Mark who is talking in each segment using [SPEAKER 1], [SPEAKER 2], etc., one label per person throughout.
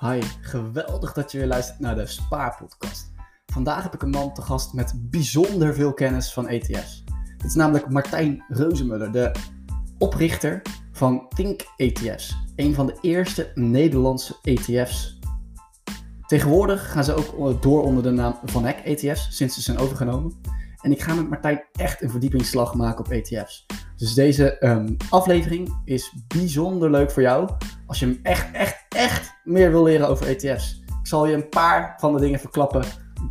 [SPEAKER 1] Hi, geweldig dat je weer luistert naar de Spaarpodcast. Vandaag heb ik een man te gast met bijzonder veel kennis van ETF's. Het is namelijk Martijn Reuzemuller, de oprichter van Think ETF's. Een van de eerste Nederlandse ETF's. Tegenwoordig gaan ze ook door onder de naam Van Eck ETF's, sinds ze zijn overgenomen. En ik ga met Martijn echt een verdiepingsslag maken op ETF's. Dus deze um, aflevering is bijzonder leuk voor jou als je hem echt, echt meer wil leren over ETF's. Ik zal je een paar van de dingen verklappen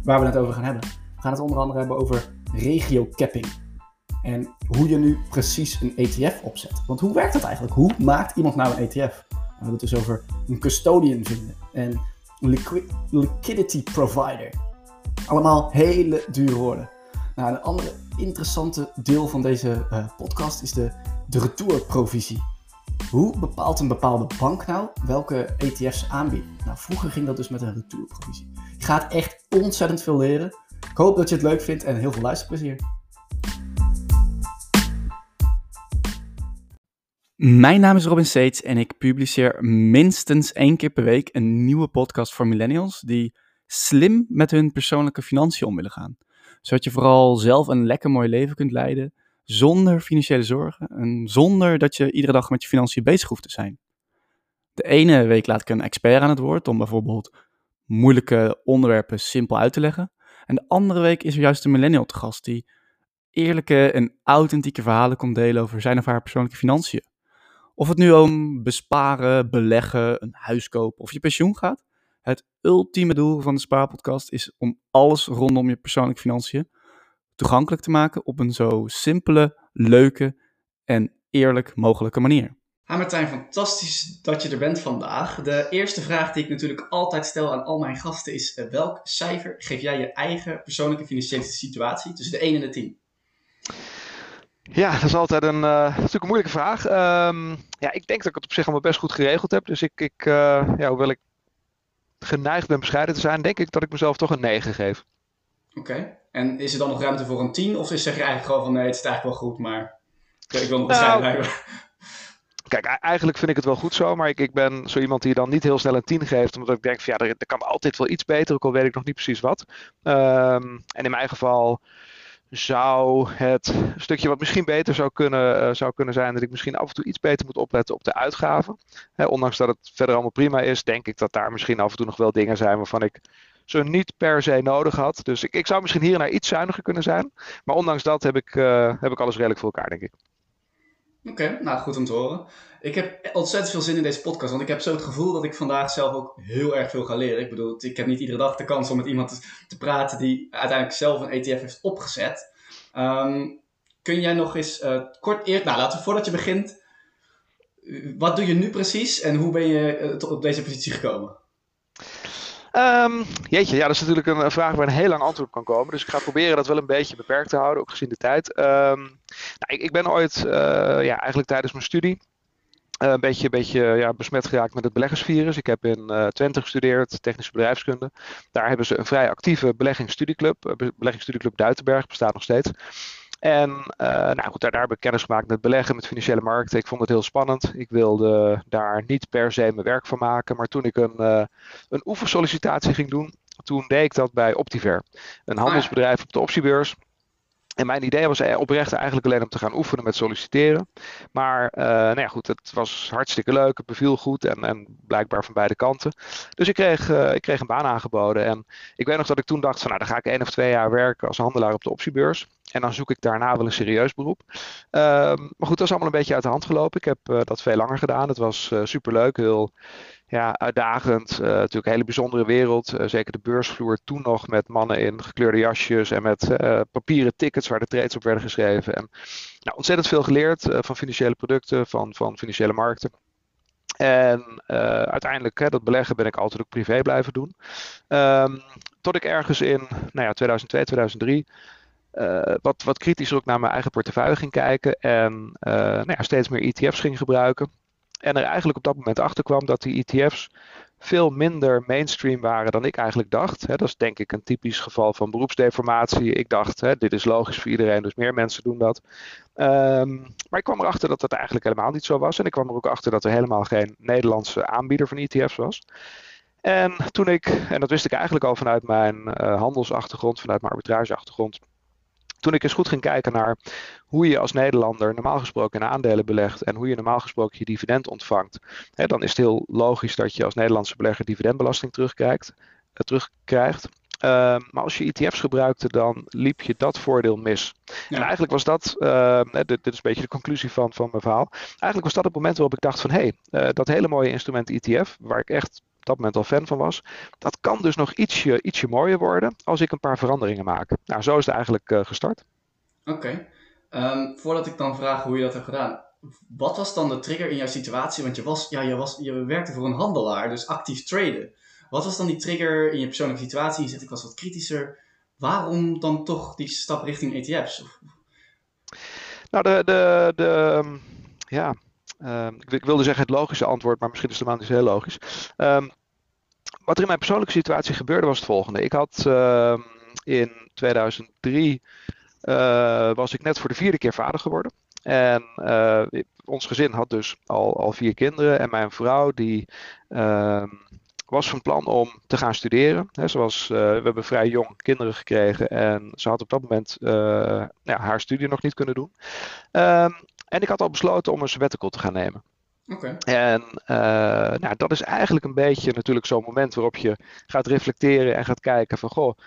[SPEAKER 1] waar we het over gaan hebben. We gaan het onder andere hebben over regio capping. En hoe je nu precies een ETF opzet. Want hoe werkt dat eigenlijk? Hoe maakt iemand nou een ETF? We hebben het dus over een custodian vinden en een liquidity provider. Allemaal hele dure woorden. Nou, een andere interessante deel van deze uh, podcast is de, de retourprovisie. Hoe bepaalt een bepaalde bank nou welke ETF's aanbieden? Nou, vroeger ging dat dus met een retourprovisie. Je gaat echt ontzettend veel leren. Ik hoop dat je het leuk vindt en heel veel luisterplezier. Mijn naam is Robin Seets en ik publiceer minstens één keer per week een nieuwe podcast voor millennials die slim met hun persoonlijke financiën om willen gaan. Zodat je vooral zelf een lekker mooi leven kunt leiden zonder financiële zorgen en zonder dat je iedere dag met je financiën bezig hoeft te zijn. De ene week laat ik een expert aan het woord om bijvoorbeeld moeilijke onderwerpen simpel uit te leggen. En de andere week is er juist een millennial te gast die eerlijke en authentieke verhalen komt delen over zijn of haar persoonlijke financiën. Of het nu om besparen, beleggen, een huis kopen of je pensioen gaat. Het ultieme doel van de Spaarpodcast is om alles rondom je persoonlijke financiën toegankelijk te maken op een zo simpele, leuke en eerlijk mogelijke manier. Ha Martijn, fantastisch dat je er bent vandaag. De eerste vraag die ik natuurlijk altijd stel aan al mijn gasten is: eh, welk cijfer geef jij je eigen persoonlijke financiële situatie tussen de 1 en de 10?
[SPEAKER 2] Ja, dat is altijd een, uh, natuurlijk een moeilijke vraag. Um, ja, ik denk dat ik het op zich allemaal best goed geregeld heb. Dus ik, ik uh, ja, hoewel ik geneigd ben bescheiden te zijn, denk ik dat ik mezelf toch een 9 geef.
[SPEAKER 1] Oké. En is er dan nog ruimte voor een 10? Of zeg je eigenlijk gewoon van nee, het is eigenlijk wel goed, maar ik wil nog bescheiden nou, blijven?
[SPEAKER 2] Kijk, eigenlijk vind ik het wel goed zo, maar ik, ik ben zo iemand die dan niet heel snel een 10 geeft, omdat ik denk van ja, er, er kan altijd wel iets beter, ook al weet ik nog niet precies wat. Um, en in mijn geval zou het stukje wat misschien beter zou kunnen, uh, zou kunnen zijn, dat ik misschien af en toe iets beter moet opletten op de uitgaven. ondanks dat het verder allemaal prima is, denk ik dat daar misschien af en toe nog wel dingen zijn waarvan ik ze niet per se nodig had. Dus ik, ik zou misschien hier naar iets zuiniger kunnen zijn. Maar ondanks dat heb ik, uh, heb ik alles redelijk voor elkaar, denk ik.
[SPEAKER 1] Oké, nou goed om te horen. Ik heb ontzettend veel zin in deze podcast, want ik heb zo het gevoel dat ik vandaag zelf ook heel erg veel ga leren. Ik bedoel, ik heb niet iedere dag de kans om met iemand te, te praten die uiteindelijk zelf een ETF heeft opgezet. Um, kun jij nog eens uh, kort eerst, nou laten we voordat je begint, wat doe je nu precies en hoe ben je tot op deze positie gekomen?
[SPEAKER 2] Um, jeetje, ja, dat is natuurlijk een, vraag waar een heel lang antwoord kan komen. Dus ik ga proberen dat wel een beetje beperkt te houden, ook gezien de tijd. Um, nou, ik, ik, ben ooit, uh, ja, eigenlijk tijdens mijn studie, uh, een beetje, beetje ja, besmet geraakt met het beleggersvirus. Ik heb in uh, Twente gestudeerd, technische bedrijfskunde. Daar hebben ze een vrij actieve beleggingsstudieclub. beleggingsstudieclub Duitenberg bestaat nog steeds. En uh, nou goed, daar, daar heb ik kennis gemaakt met beleggen, met financiële markten. Ik vond het heel spannend. Ik wilde daar niet per se mijn werk van maken. Maar toen ik een, uh, een oefensollicitatie ging doen, toen deed ik dat bij Optiver. Een ah, handelsbedrijf op de optiebeurs. En mijn idee was oprecht eigenlijk alleen om te gaan oefenen met solliciteren. Maar uh, nou ja, goed, het was hartstikke leuk. Het beviel goed en, en blijkbaar van beide kanten. Dus ik kreeg, uh, ik kreeg een baan aangeboden. En ik weet nog dat ik toen dacht van nou, dan ga ik één of twee jaar werken als handelaar op de optiebeurs. En dan zoek ik daarna wel een serieus beroep. Um, maar goed, dat is allemaal een beetje uit de hand gelopen. Ik heb uh, dat veel langer gedaan. Het was superleuk, heel ja, uitdagend. Uh, natuurlijk een hele bijzondere wereld. zeker de beursvloer toen nog met mannen in gekleurde jasjes en met papieren tickets waar de trades op werden geschreven. En nou, ontzettend veel geleerd van financiële producten, van, van financiële markten. En uiteindelijk, hè, dat beleggen ben ik altijd ook privé blijven doen. Um, tot ik ergens in nou ja, 2002, 2003 uh, wat, wat kritischer ook naar mijn eigen portefeuille ging kijken. En nou ja, steeds meer ETF's ging gebruiken. En er eigenlijk op dat moment achter kwam dat die ETF's veel minder mainstream waren dan ik eigenlijk dacht. Dat is denk ik een typisch geval van beroepsdeformatie. Ik dacht, dit is logisch voor iedereen, dus meer mensen doen dat. Um, maar ik kwam erachter dat dat eigenlijk helemaal niet zo was. En ik kwam er ook achter dat er helemaal geen Nederlandse aanbieder van ETF's was. En toen ik, en dat wist ik eigenlijk al vanuit mijn handelsachtergrond, vanuit mijn arbitrageachtergrond, toen ik eens goed ging kijken naar hoe je als Nederlander normaal gesproken in aandelen belegt en hoe je normaal gesproken je dividend ontvangt, hè, dan is het heel logisch dat je als Nederlandse belegger dividendbelasting terugkrijgt. Uh, terugkrijgt. Ehm, maar als je ETF's gebruikte, dan liep je dat voordeel mis. En eigenlijk was dat, uh, dit, dit, is een beetje de conclusie van, van mijn verhaal. Eigenlijk was dat het moment waarop ik dacht van hé, hey, uh, dat hele mooie instrument ETF, waar ik echt dat moment al fan van was, dat kan dus nog ietsje, ietsje mooier worden als ik een paar veranderingen maak. Nou, zo is het eigenlijk uh, gestart.
[SPEAKER 1] Oké. Okay. Um, ehm, voordat ik dan vraag hoe je dat hebt gedaan, wat was dan de trigger in jouw situatie? Want je, was, ja, je, was, je werkte voor een handelaar, dus actief traden. Wat was dan die trigger in je persoonlijke situatie? Je zegt ik was wat kritischer. Waarom dan toch die stap richting ETF's?
[SPEAKER 2] Nou, de, de, de ehm, ja, uh, ik, wilde zeggen het logische antwoord, maar misschien is het helemaal niet zo heel logisch. Um, wat er in mijn persoonlijke situatie gebeurde was het volgende. Ik had uh, in 2003 uh, was ik net voor de vierde keer vader geworden. En uh, ons gezin had dus al, al vier kinderen. En mijn vrouw die uh, was van plan om te gaan studeren. He, zoals, uh, we hebben vrij jong kinderen gekregen en ze had op dat moment uh, ja, haar studie nog niet kunnen doen. Um, en ik had al besloten om een sabbatical te gaan nemen.
[SPEAKER 1] Okay.
[SPEAKER 2] En uh, nou, dat is eigenlijk een beetje natuurlijk zo'n moment waarop je gaat reflecteren en gaat kijken van goh,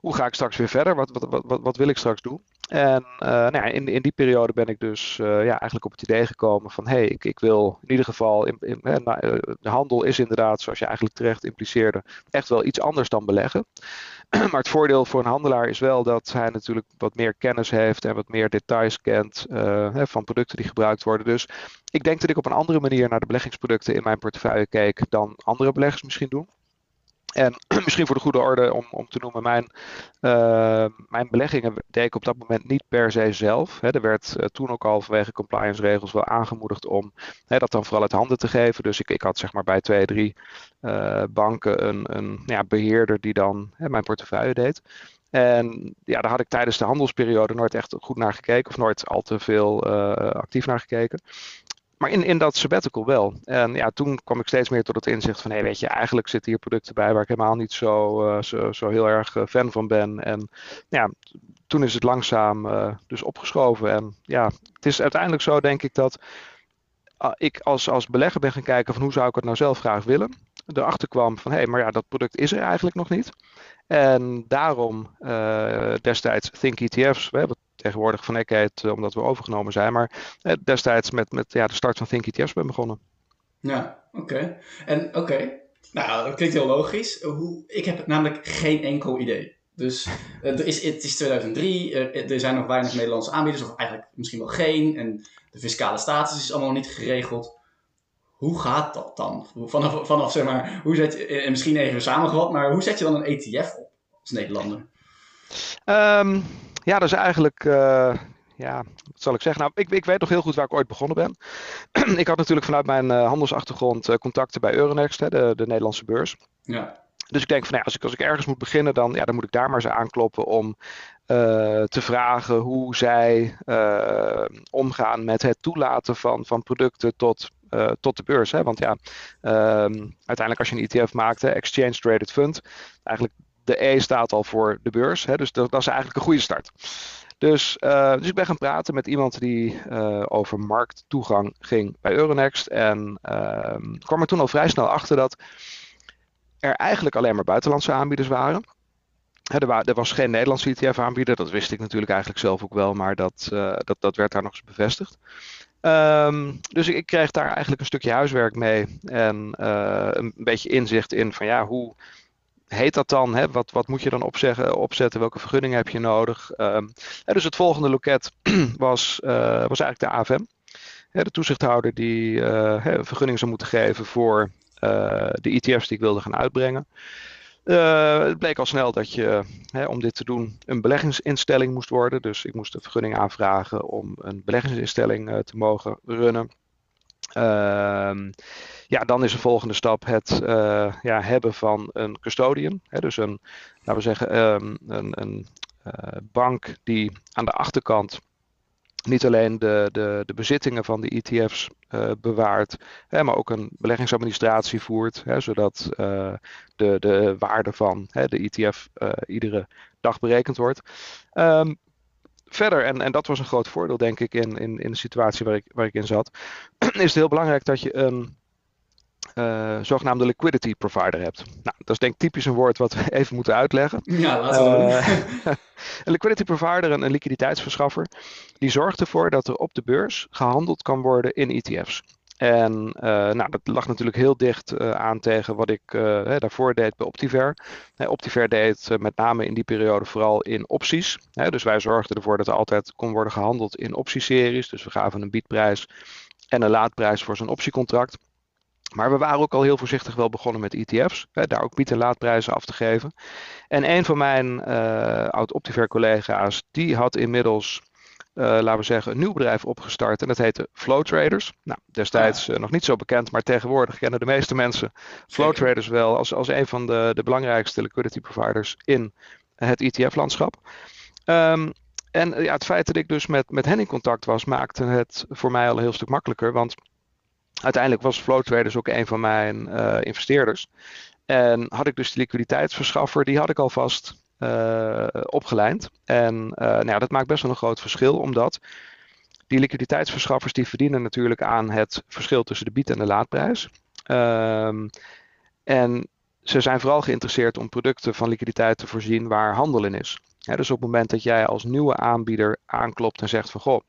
[SPEAKER 2] hoe ga ik straks weer verder? Wat, wat, wat, wat wil ik straks doen? En uh, nou ja, in, in die periode ben ik dus uh, ja, eigenlijk op het idee gekomen van hé, hey, ik, ik wil in ieder geval, in, in, de handel is inderdaad, zoals je eigenlijk terecht impliceerde, echt wel iets anders dan beleggen. maar het voordeel voor een handelaar is wel dat hij natuurlijk wat meer kennis heeft en wat meer details kent van producten die gebruikt worden. Dus ik denk dat ik op een andere manier naar de beleggingsproducten in mijn portefeuille keek dan andere beleggers misschien doen. En misschien voor de goede orde om, om te noemen, mijn, uh, mijn beleggingen deed ik op dat moment niet per se zelf. Hè. Er werd uh, toen ook al vanwege compliance regels wel aangemoedigd om dat dan vooral uit handen te geven. Dus ik, ik had zeg maar bij twee, drie uh, banken een, een ja, beheerder die dan mijn portefeuille deed. En ja, daar had ik tijdens de handelsperiode nooit echt goed naar gekeken of nooit al te veel actief naar gekeken maar in, in dat sabbatical wel. En ja, toen kwam ik steeds meer tot het inzicht van, hé, hey, weet je, eigenlijk zitten hier producten bij waar ik helemaal niet zo, uh, zo, zo, heel erg eh, fan van ben. En ja, toen is het langzaam uh, dus opgeschoven. En ja, het is uiteindelijk zo, denk ik, dat ik als, als belegger ben gaan kijken van hoe zou ik het nou zelf graag willen. Erachter kwam van, hé, hey, maar ja, dat product is er eigenlijk nog niet. En daarom destijds Think ETF's, we hebben tegenwoordig van Eckhead, omdat we overgenomen zijn. Maar eh, destijds met, met ja, de start van Think ETF's ben begonnen.
[SPEAKER 1] Ja, oké. En oké, nou dat klinkt heel logisch. Hoe, ik heb namelijk geen enkel idee. Dus er is, het is 2003, er, er zijn nog weinig Nederlandse aanbieders, of eigenlijk misschien wel geen. En de fiscale status is allemaal niet geregeld. Hoe gaat dat dan? Vanaf, vanaf zeg maar, hoe zet je, en misschien even samengevat, maar hoe zet je dan een ETF op als Nederlander?
[SPEAKER 2] Um, ja, dat is eigenlijk, uh, ja, wat zal ik zeggen? Nou, ik, ik weet nog heel goed waar ik ooit begonnen ben. ik had natuurlijk vanuit mijn uh, handelsachtergrond uh, contacten bij Euronext, hè, de, de Nederlandse beurs.
[SPEAKER 1] Ja.
[SPEAKER 2] Dus ik denk van, nou ja, als, ik, als ik ergens moet beginnen, dan, ja, dan moet ik daar maar eens aankloppen om te vragen hoe zij omgaan met het toelaten van, van producten tot uh, tot de beurs. Hè? Want ja, um, uiteindelijk als je een ETF maakt, hè, Exchange Traded Fund, eigenlijk de E staat al voor de beurs. Hè, dus dat, dat, is eigenlijk een goede start. Dus, uh, dus ik ben gaan praten met iemand die uh, over markttoegang ging bij Euronext. En uh, kwam er toen al vrij snel achter dat er eigenlijk alleen maar buitenlandse aanbieders waren. Er, er, was geen Nederlandse ETF-aanbieder, dat wist ik natuurlijk eigenlijk zelf ook wel, maar dat, dat, dat werd daar nog eens bevestigd. Um, dus ik, kreeg daar eigenlijk een stukje huiswerk mee en een beetje inzicht in van ja, hoe heet dat dan? Hè? Wat, wat moet je dan opzeggen, opzetten? Welke vergunningen heb je nodig? Um, dus het volgende loket was, uh, was eigenlijk de AFM. de toezichthouder die uh, een vergunning zou moeten geven voor de ETF's die ik wilde gaan uitbrengen. Het bleek al snel dat je hè, om dit te doen een beleggingsinstelling moest worden. Dus ik moest een vergunning aanvragen om een beleggingsinstelling te mogen runnen. Ehm, ja, dan is de volgende stap het uh, ja, hebben van een custodian. Hè, dus een, laten we zeggen, um, een, een bank die aan de achterkant niet alleen de, de, de bezittingen van de ETF's uh, bewaart, hè, maar ook een beleggingsadministratie voert, hè, zodat uh, de, de waarde van hè, de ETF uh, iedere dag berekend wordt. Um, verder, en, en dat was een groot voordeel denk ik in, in, in de situatie waar ik, waar ik in zat, is het heel belangrijk dat je een uh, zogenaamde liquidity provider hebt. Nou, dat is denk ik typisch een woord wat we even moeten uitleggen.
[SPEAKER 1] Ja, laten we uh,
[SPEAKER 2] Een liquidity provider, een, een liquiditeitsverschaffer, die zorgt ervoor dat er op de beurs gehandeld kan worden in ETF's. En uh, nou, dat lag natuurlijk heel dicht uh, aan tegen wat ik uh, hè, daarvoor deed bij Optiver. Hè, Optiver deed met name in die periode vooral in opties. Hè, dus wij zorgden ervoor dat er altijd kon worden gehandeld in optieseries. Dus we gaven een biedprijs en een laadprijs voor zo'n optiecontract. Maar we waren ook al heel voorzichtig wel begonnen met ETF's. Hè, daar ook bied- en laadprijzen af te geven. En een van mijn oud-Optiver collega's, die had inmiddels uh, laten we zeggen, een nieuw bedrijf opgestart. En dat heette Flow Traders. Nou, destijds uh, nog niet zo bekend, maar tegenwoordig kennen de meeste mensen Flow Traders wel als, als een van de, de belangrijkste liquidity providers in het ETF-landschap. Um, en ja, het feit dat ik dus met, met hen in contact was, maakte het voor mij al een heel stuk makkelijker. Want uiteindelijk was Flow Traders ook een van mijn uh, investeerders. En had ik dus de liquiditeitsverschaffer, die had ik alvast uh, opgeleid. En uh, nou ja, dat maakt best wel een groot verschil, omdat die liquiditeitsverschaffers die verdienen natuurlijk aan het verschil tussen de bied- en de laadprijs. Um, en ze zijn vooral geïnteresseerd om producten van liquiditeit te voorzien waar handel in is. Dus op het moment dat jij als nieuwe aanbieder aanklopt en zegt van goh,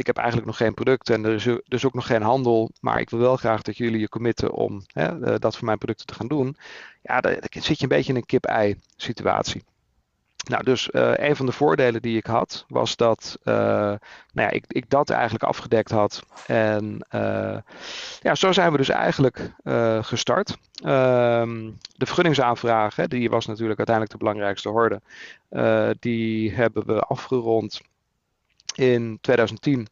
[SPEAKER 2] ik heb eigenlijk nog geen product en er is dus ook nog geen handel, maar ik wil wel graag dat jullie je committen om hè, dat voor mijn producten te gaan doen. Ja, dan zit je een beetje in een kip-ei situatie. Nou, dus uh, een van de voordelen die ik had, was dat uh, nou ja, ik, ik dat eigenlijk afgedekt had. En ja, zo zijn we dus eigenlijk gestart. Ehm, de vergunningsaanvraag, hè, die was natuurlijk uiteindelijk de belangrijkste horde. die hebben we afgerond in 2010.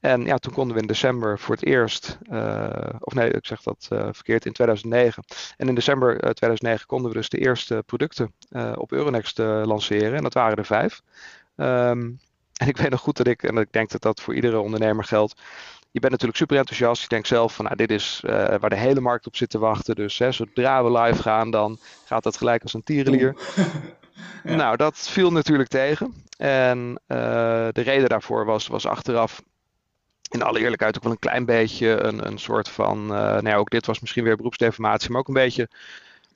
[SPEAKER 2] En ja, toen konden we in december voor het eerst, uh, of nee, ik zeg dat uh, verkeerd, in 2009. En in december uh, 2009 konden we dus de eerste producten op Euronext lanceren. En dat waren er vijf. Um, en ik weet nog goed dat ik, en ik denk dat dat voor iedere ondernemer geldt. Je bent natuurlijk super enthousiast. Je denkt zelf van, nou, dit is waar de hele markt op zit te wachten. Dus hè, zodra we live gaan, dan gaat dat gelijk als een tierenlier. Nou, dat viel natuurlijk tegen. En de reden daarvoor was, was achteraf in alle eerlijkheid ook wel een klein beetje een, een soort van, uh, nou ja, ook dit was misschien weer beroepsdeformatie, maar ook een beetje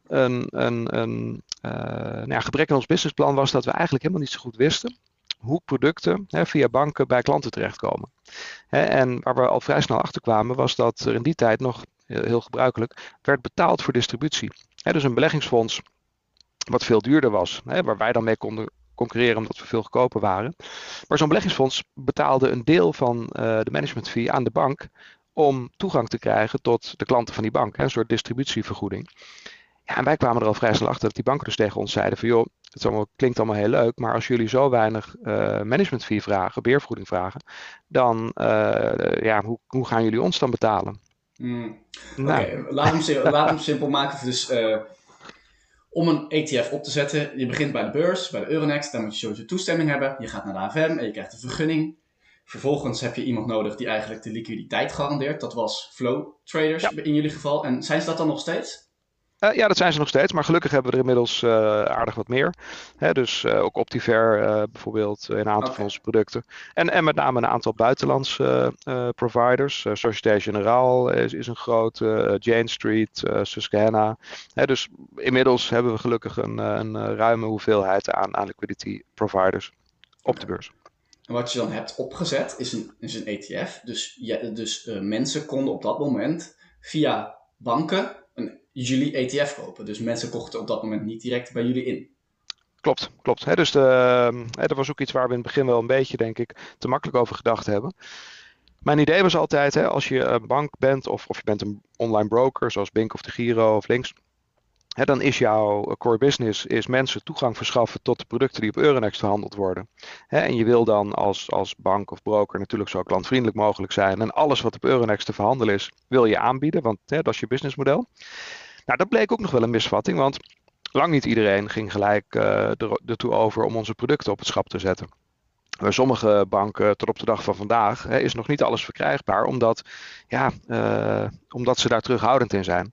[SPEAKER 2] een, een, een uh, nou ja, gebrek aan ons businessplan was dat we eigenlijk helemaal niet zo goed wisten hoe producten hè, via banken bij klanten terechtkomen. Hè, en waar we al vrij snel achter kwamen was dat er in die tijd nog heel gebruikelijk werd betaald voor distributie. Hè, dus een beleggingsfonds wat veel duurder was, hè, waar wij dan mee konden concurreren omdat we veel goedkoper waren. Maar zo'n beleggingsfonds betaalde een deel van uh, de management fee aan de bank om toegang te krijgen tot de klanten van die bank, hè, een soort distributievergoeding. Ja, en wij kwamen er al vrij snel achter dat die banken dus tegen ons zeiden van joh, het allemaal, klinkt allemaal heel leuk, maar als jullie zo weinig uh, management fee vragen, beheervergoeding vragen, dan uh, ja, hoe, hoe gaan jullie ons dan betalen?
[SPEAKER 1] Mm. Nou. Oké, okay, laat, hem, laat hem simpel maken. Dus uh, om een ETF op te zetten, je begint bij de beurs, bij de Euronext, dan moet je sowieso toestemming hebben. Je gaat naar de AFM en je krijgt een vergunning. Vervolgens heb je iemand nodig die eigenlijk de liquiditeit garandeert. Dat was Flow Traders ja. in jullie geval. En zijn ze dat dan nog steeds?
[SPEAKER 2] Uh, ja, dat zijn ze nog steeds, maar gelukkig hebben we er inmiddels uh, aardig wat meer. Hè, dus uh, ook Optiver bijvoorbeeld in een aantal okay. van onze producten. En, en met name een aantal buitenlandse providers. Societe Generale is, is een grote, Jane Street, Susquehanna. Hè, dus inmiddels hebben we gelukkig een, een ruime hoeveelheid aan, aan liquidity providers op de beurs.
[SPEAKER 1] En wat je dan hebt opgezet is een, is een ETF. Dus, ja, dus mensen konden op dat moment via banken jullie ETF kopen. Dus mensen kochten op dat moment niet direct bij jullie in.
[SPEAKER 2] Klopt, klopt. Dus de, dat was ook iets waar we in het begin wel een beetje, denk ik, te makkelijk over gedacht hebben. Mijn idee was altijd, als je een bank bent of, of je bent een online broker, zoals Bink of de Giro of Links, dan is jouw core business is mensen toegang verschaffen tot de producten die op Euronext verhandeld worden. En je wil dan als, als bank of broker natuurlijk zo klantvriendelijk mogelijk zijn. En alles wat op Euronext te verhandelen is, wil je aanbieden, want dat is je businessmodel. Nou, dat bleek ook nog wel een misvatting, want lang niet iedereen ging gelijk uh, ertoe over om onze producten op het schap te zetten. Bij sommige banken tot op de dag van vandaag hè, is nog niet alles verkrijgbaar, omdat, ja, omdat ze daar terughoudend in zijn.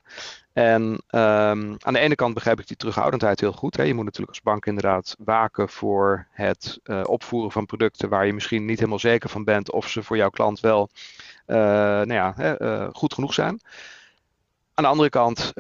[SPEAKER 2] En ehm, aan de ene kant begrijp ik die terughoudendheid heel goed. Hè. Je moet natuurlijk als bank inderdaad waken voor het uh, opvoeren van producten waar je misschien niet helemaal zeker van bent of ze voor jouw klant wel nou ja, goed genoeg zijn. Aan de andere kant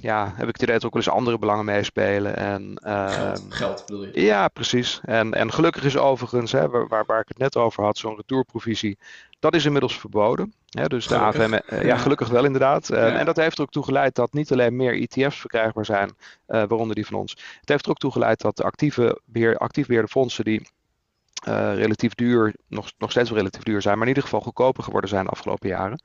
[SPEAKER 2] ja, heb ik het idee dat er ook wel eens andere belangen meespelen. En,
[SPEAKER 1] geld, geld bedoel je?
[SPEAKER 2] Ja, precies. En, en gelukkig is overigens, hè, waar, waar ik het net over had, zo'n retourprovisie, dat is inmiddels verboden. Ja, dus de AFM, eh, ja, gelukkig wel inderdaad. Uh, En dat heeft er ook toe geleid dat niet alleen meer ETF's verkrijgbaar zijn, waaronder die van ons. Het heeft er ook toe geleid dat de actieve beheer, actief beheerde fondsen die uh, relatief duur, nog, nog steeds wel relatief duur zijn, maar in ieder geval goedkoper geworden zijn de afgelopen jaren.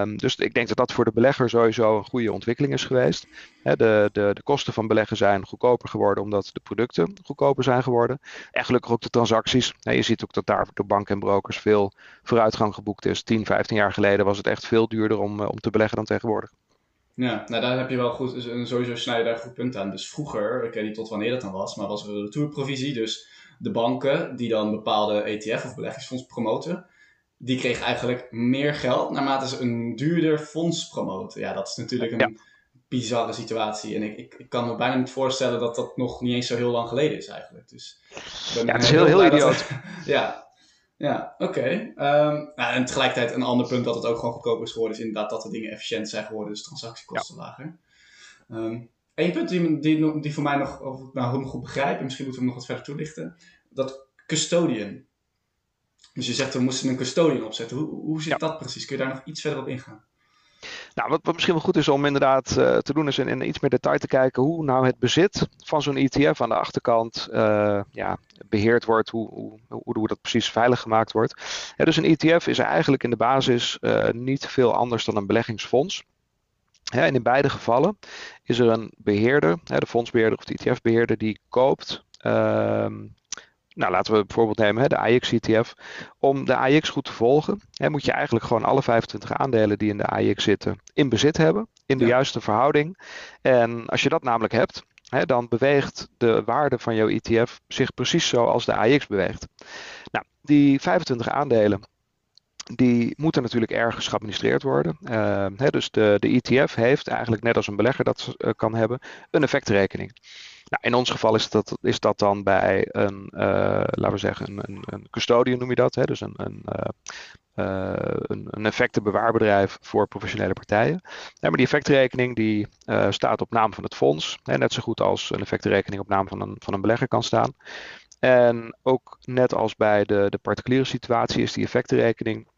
[SPEAKER 2] Um, dus ik denk dat dat voor de belegger sowieso een goede ontwikkeling is geweest. De, de, de kosten van beleggen zijn goedkoper geworden omdat de producten goedkoper zijn geworden. En gelukkig ook de transacties. Je ziet ook dat daar door banken en brokers veel vooruitgang geboekt is. 10, 15 jaar geleden was het echt veel duurder om, om te beleggen dan tegenwoordig.
[SPEAKER 1] Ja, nou daar heb je wel goed, sowieso snij je daar een goed punt aan. Dus vroeger, ik weet niet tot wanneer dat dan was, maar was er een retourprovisie. Dus de banken die dan bepaalde ETF of beleggingsfonds promoten, die kregen eigenlijk meer geld naarmate ze een duurder fonds promoten. Ja, dat is natuurlijk een bizarre situatie. En ik, ik, ik, kan me bijna niet voorstellen dat dat nog niet eens zo heel lang geleden is eigenlijk. Dus
[SPEAKER 2] ja, het is heel, heel idioot.
[SPEAKER 1] ja, ja oké. Ehm, nou, en tegelijkertijd een ander punt dat het ook gewoon goedkoper is geworden, is inderdaad dat de dingen efficiënt zijn geworden, dus transactiekosten lager. Um, Eén punt die, die, die voor mij nog, of ik nou goed begrijp, en misschien moeten we hem nog wat verder toelichten, dat custodian. Dus je zegt we moesten een custodian opzetten. Hoe, hoe zit dat precies? Kun je daar nog iets verder op ingaan?
[SPEAKER 2] Nou, wat, wat misschien wel goed is om inderdaad uh, te doen, is in, in, iets meer detail te kijken hoe nou het bezit van zo'n ETF aan de achterkant uh, ja, beheerd wordt, hoe, hoe, hoe, dat precies veilig gemaakt wordt. Ja, dus een ETF is eigenlijk in de basis uh, niet veel anders dan een beleggingsfonds. En in beide gevallen is er een beheerder, de fondsbeheerder of de ETF-beheerder, die koopt ehm, nou, laten we bijvoorbeeld nemen hè, de AX-ETF. Om de AX goed te volgen, hè, moet je eigenlijk gewoon alle 25 aandelen die in de AX zitten in bezit hebben, in de juiste verhouding. En als je dat namelijk hebt, hè, dan beweegt de waarde van jouw ETF zich precies zoals de AX beweegt. Nou, die 25 aandelen, die moeten natuurlijk ergens geadministreerd worden. Uh, hè, dus de, de ETF heeft eigenlijk, net als een belegger dat uh, kan hebben, een effectrekening. Nou, in ons geval is dat, is dat dan bij een, uh, laten we zeggen, een, een custodian noem je dat. Hè? Dus een, een, uh, een, een effectenbewaarbedrijf voor professionele partijen. Maar die effectrekening die staat op naam van het fonds. Hè? Net zo goed als een effectrekening op naam van een, van een belegger kan staan. En ook net als bij de, de particuliere situatie is die effectenrekening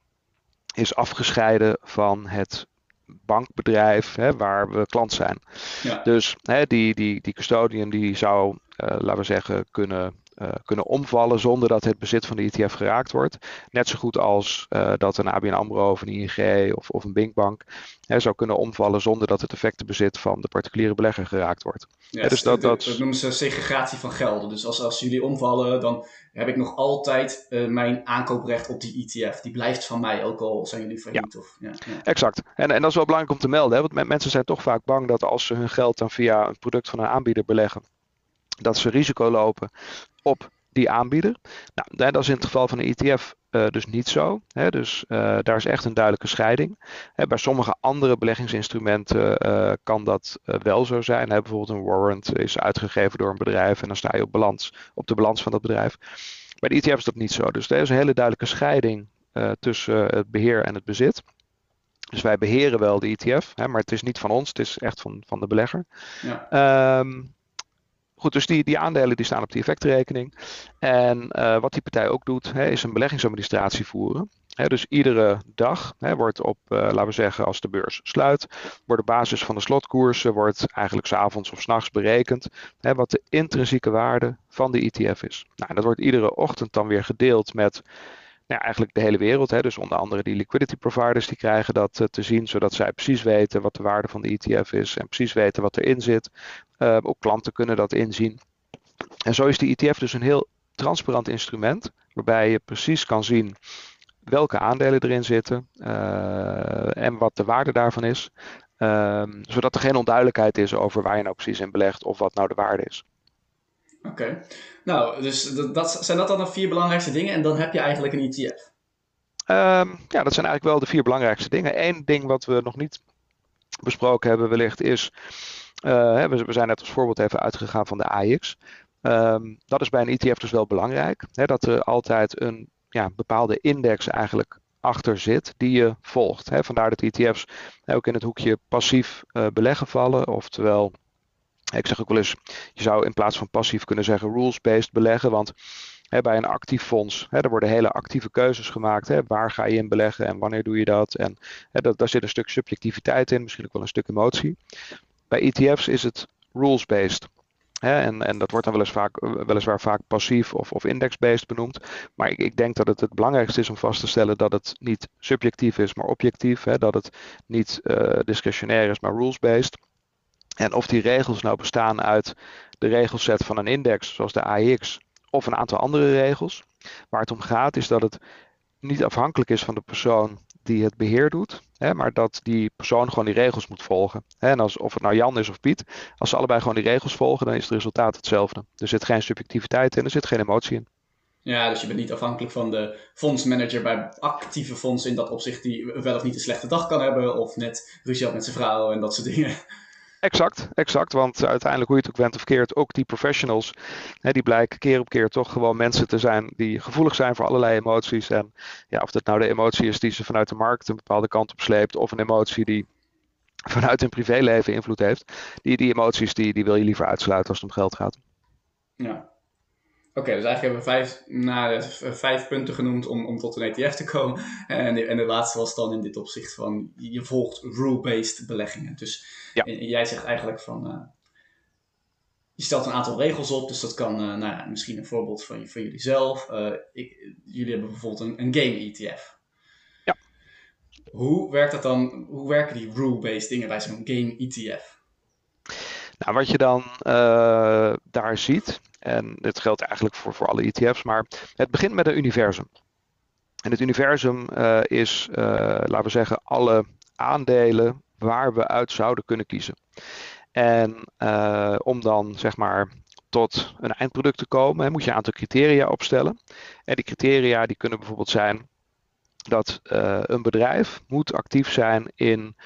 [SPEAKER 2] is afgescheiden van het bankbedrijf hè, waar we klant zijn. Ja. Dus hè, die, die, die custodian die zou, uh, laten we zeggen, kunnen uh, kunnen omvallen zonder dat het bezit van de ETF geraakt wordt. Net zo goed als uh, dat een ABN AMRO of een ING of, of een Binkbank hè, zou kunnen omvallen zonder dat het effectenbezit van de particuliere belegger geraakt wordt.
[SPEAKER 1] Ja, dus dat, dat, dat noemen ze segregatie van gelden. Dus als, als jullie omvallen, dan heb ik nog altijd uh, mijn aankooprecht op die ETF. Die blijft van mij, ook al zijn jullie failliet. Ja. Of, ja, ja.
[SPEAKER 2] Exact. En, en dat is wel belangrijk om te melden, hè, want mensen zijn toch vaak bang dat als ze hun geld dan via een product van een aanbieder beleggen, dat ze risico lopen op die aanbieder. Nou, dat is in het geval van een ETF uh, dus niet zo. Hè? Dus uh, daar is echt een duidelijke scheiding. Hè, bij sommige andere beleggingsinstrumenten uh, kan dat wel zo zijn. Hè? Bijvoorbeeld een warrant is uitgegeven door een bedrijf en dan sta je op, balans, op de balans van dat bedrijf. Bij de ETF is dat niet zo. Dus er is een hele duidelijke scheiding tussen het beheer en het bezit. Dus wij beheren wel de ETF, hè, maar het is niet van ons, het is echt van, van de belegger. Ja. Um, Goed, dus die, die aandelen die staan op die effectrekening. En uh, wat die partij ook doet, hè, is een beleggingsadministratie voeren. Dus iedere dag wordt op, uh, laten we zeggen, als de beurs sluit, wordt op basis van de slotkoersen, wordt eigenlijk s'avonds of s'nachts berekend wat de intrinsieke waarde van de ETF is. Nou, dat wordt iedere ochtend dan weer gedeeld met nou, eigenlijk de hele wereld. Hè. Dus onder andere die liquidity providers die krijgen dat uh, te zien, zodat zij precies weten wat de waarde van de ETF is en precies weten wat erin zit. Uh, ook klanten kunnen dat inzien. En zo is die ETF dus een heel transparant instrument, waarbij je precies kan zien welke aandelen erin zitten uh, en wat de waarde daarvan is. zodat er geen onduidelijkheid is over waar je nou precies in belegt of wat nou de waarde is.
[SPEAKER 1] Oké, nou, dus dat, dat, zijn dat dan de vier belangrijkste dingen en dan heb je eigenlijk een ETF?
[SPEAKER 2] Ehm, ja, dat zijn eigenlijk wel de vier belangrijkste dingen. Eén ding wat we nog niet besproken hebben wellicht is, uh, we, zijn net als voorbeeld even uitgegaan van de AX. Ehm, dat is bij een ETF dus wel belangrijk, hè, dat er altijd een ja, bepaalde index eigenlijk achter zit die je volgt. Hè. Vandaar dat ETF's ook in het hoekje passief uh, beleggen vallen, oftewel ik zeg ook wel eens, je zou in plaats van passief kunnen zeggen rules-based beleggen, want hè, bij een actief fonds, hè, er worden hele actieve keuzes gemaakt. Hè, waar ga je in beleggen en wanneer doe je dat? En hè, dat, daar zit een stuk subjectiviteit in, misschien ook wel een stuk emotie. Bij ETF's is het rules-based. En, en, dat wordt dan weliswaar vaak, weliswaar vaak passief of, of index-based benoemd. Maar ik, ik, denk dat het het belangrijkste is om vast te stellen dat het niet subjectief is, maar objectief. Dat het niet uh, discretionair is, maar rules-based. En of die regels nou bestaan uit de regelset van een index, zoals de AX, of een aantal andere regels. Waar het om gaat is dat het niet afhankelijk is van de persoon die het beheer doet, hè, maar dat die persoon gewoon die regels moet volgen. En als, of het nou Jan is of Piet, als ze allebei gewoon die regels volgen, dan is het resultaat hetzelfde. Er zit geen subjectiviteit in, er zit geen emotie in.
[SPEAKER 1] Ja, dus je bent niet afhankelijk van de fondsmanager bij actieve fondsen in dat opzicht die wel of niet een slechte dag kan hebben, of net ruzie had met zijn vrouw en dat soort dingen.
[SPEAKER 2] Exact, exact. Want uiteindelijk, hoe je het ook went of keert, ook die professionals, hè, die blijken keer op keer toch gewoon mensen te zijn die gevoelig zijn voor allerlei emoties. En ja, of dat nou de emotie is die ze vanuit de markt een bepaalde kant op sleept, of een emotie die vanuit hun privéleven invloed heeft, die, die emoties die, die wil je liever uitsluiten als het om geld gaat.
[SPEAKER 1] Ja, Oké, dus eigenlijk hebben we vijf, nou, vijf punten genoemd om, om tot een ETF te komen. En, en de laatste was dan in dit opzicht van je volgt rule-based beleggingen. Dus ja. jij zegt eigenlijk van uh, je stelt een aantal regels op. Dus dat kan uh, nou ja, misschien een voorbeeld van, van jullie zelf. Uh, ik, jullie hebben bijvoorbeeld een, een game ETF.
[SPEAKER 2] Ja.
[SPEAKER 1] Hoe werkt dat dan? Hoe werken die rule-based dingen bij zo'n game ETF?
[SPEAKER 2] Nou, wat je dan daar ziet, en dit geldt eigenlijk voor, voor alle ETF's, maar het begint met een universum. En het universum uh, is, uh, laten we zeggen, alle aandelen waar we uit zouden kunnen kiezen. En uh, om dan zeg maar tot een eindproduct te komen, hè, moet je een aantal criteria opstellen. En die criteria die kunnen bijvoorbeeld zijn dat een bedrijf moet actief zijn in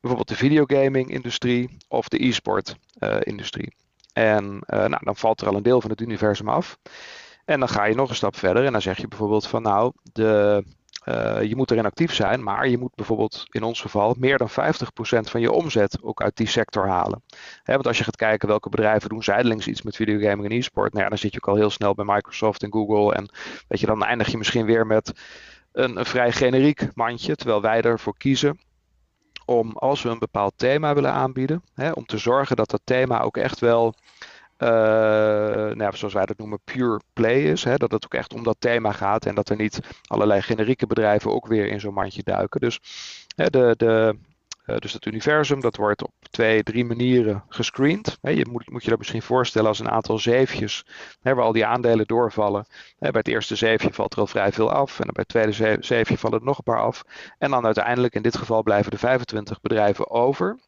[SPEAKER 2] bijvoorbeeld de videogaming-industrie of de e-sport-industrie. En uh, nou, dan valt er al een deel van het universum af. En dan ga je nog een stap verder en dan zeg je bijvoorbeeld van nou, de, uh, je moet erin actief zijn, maar je moet bijvoorbeeld in ons geval meer dan 50% van je omzet ook uit die sector halen. Hè, want als je gaat kijken welke bedrijven doen zijdelings iets met videogaming en e-sport, nou ja, dan zit je ook al heel snel bij Microsoft en Google. En weet je, dan eindig je misschien weer met een, een vrij generiek mandje, terwijl wij ervoor kiezen om als we een bepaald thema willen aanbieden, hè, om te zorgen dat dat thema ook echt wel, uh, nou, zoals wij dat noemen, pure play is. Hè, dat het ook echt om dat thema gaat en dat er niet allerlei generieke bedrijven ook weer in zo'n mandje duiken. Dus hè, de, de, dus het universum, dat wordt op twee, drie manieren gescreend. je moet, moet je dat misschien voorstellen als een aantal zeefjes waar al die aandelen doorvallen. bij het eerste zeefje valt er al vrij veel af. En dan bij het tweede zeefje vallen er nog een paar af. En dan uiteindelijk, in dit geval, blijven er 25 bedrijven over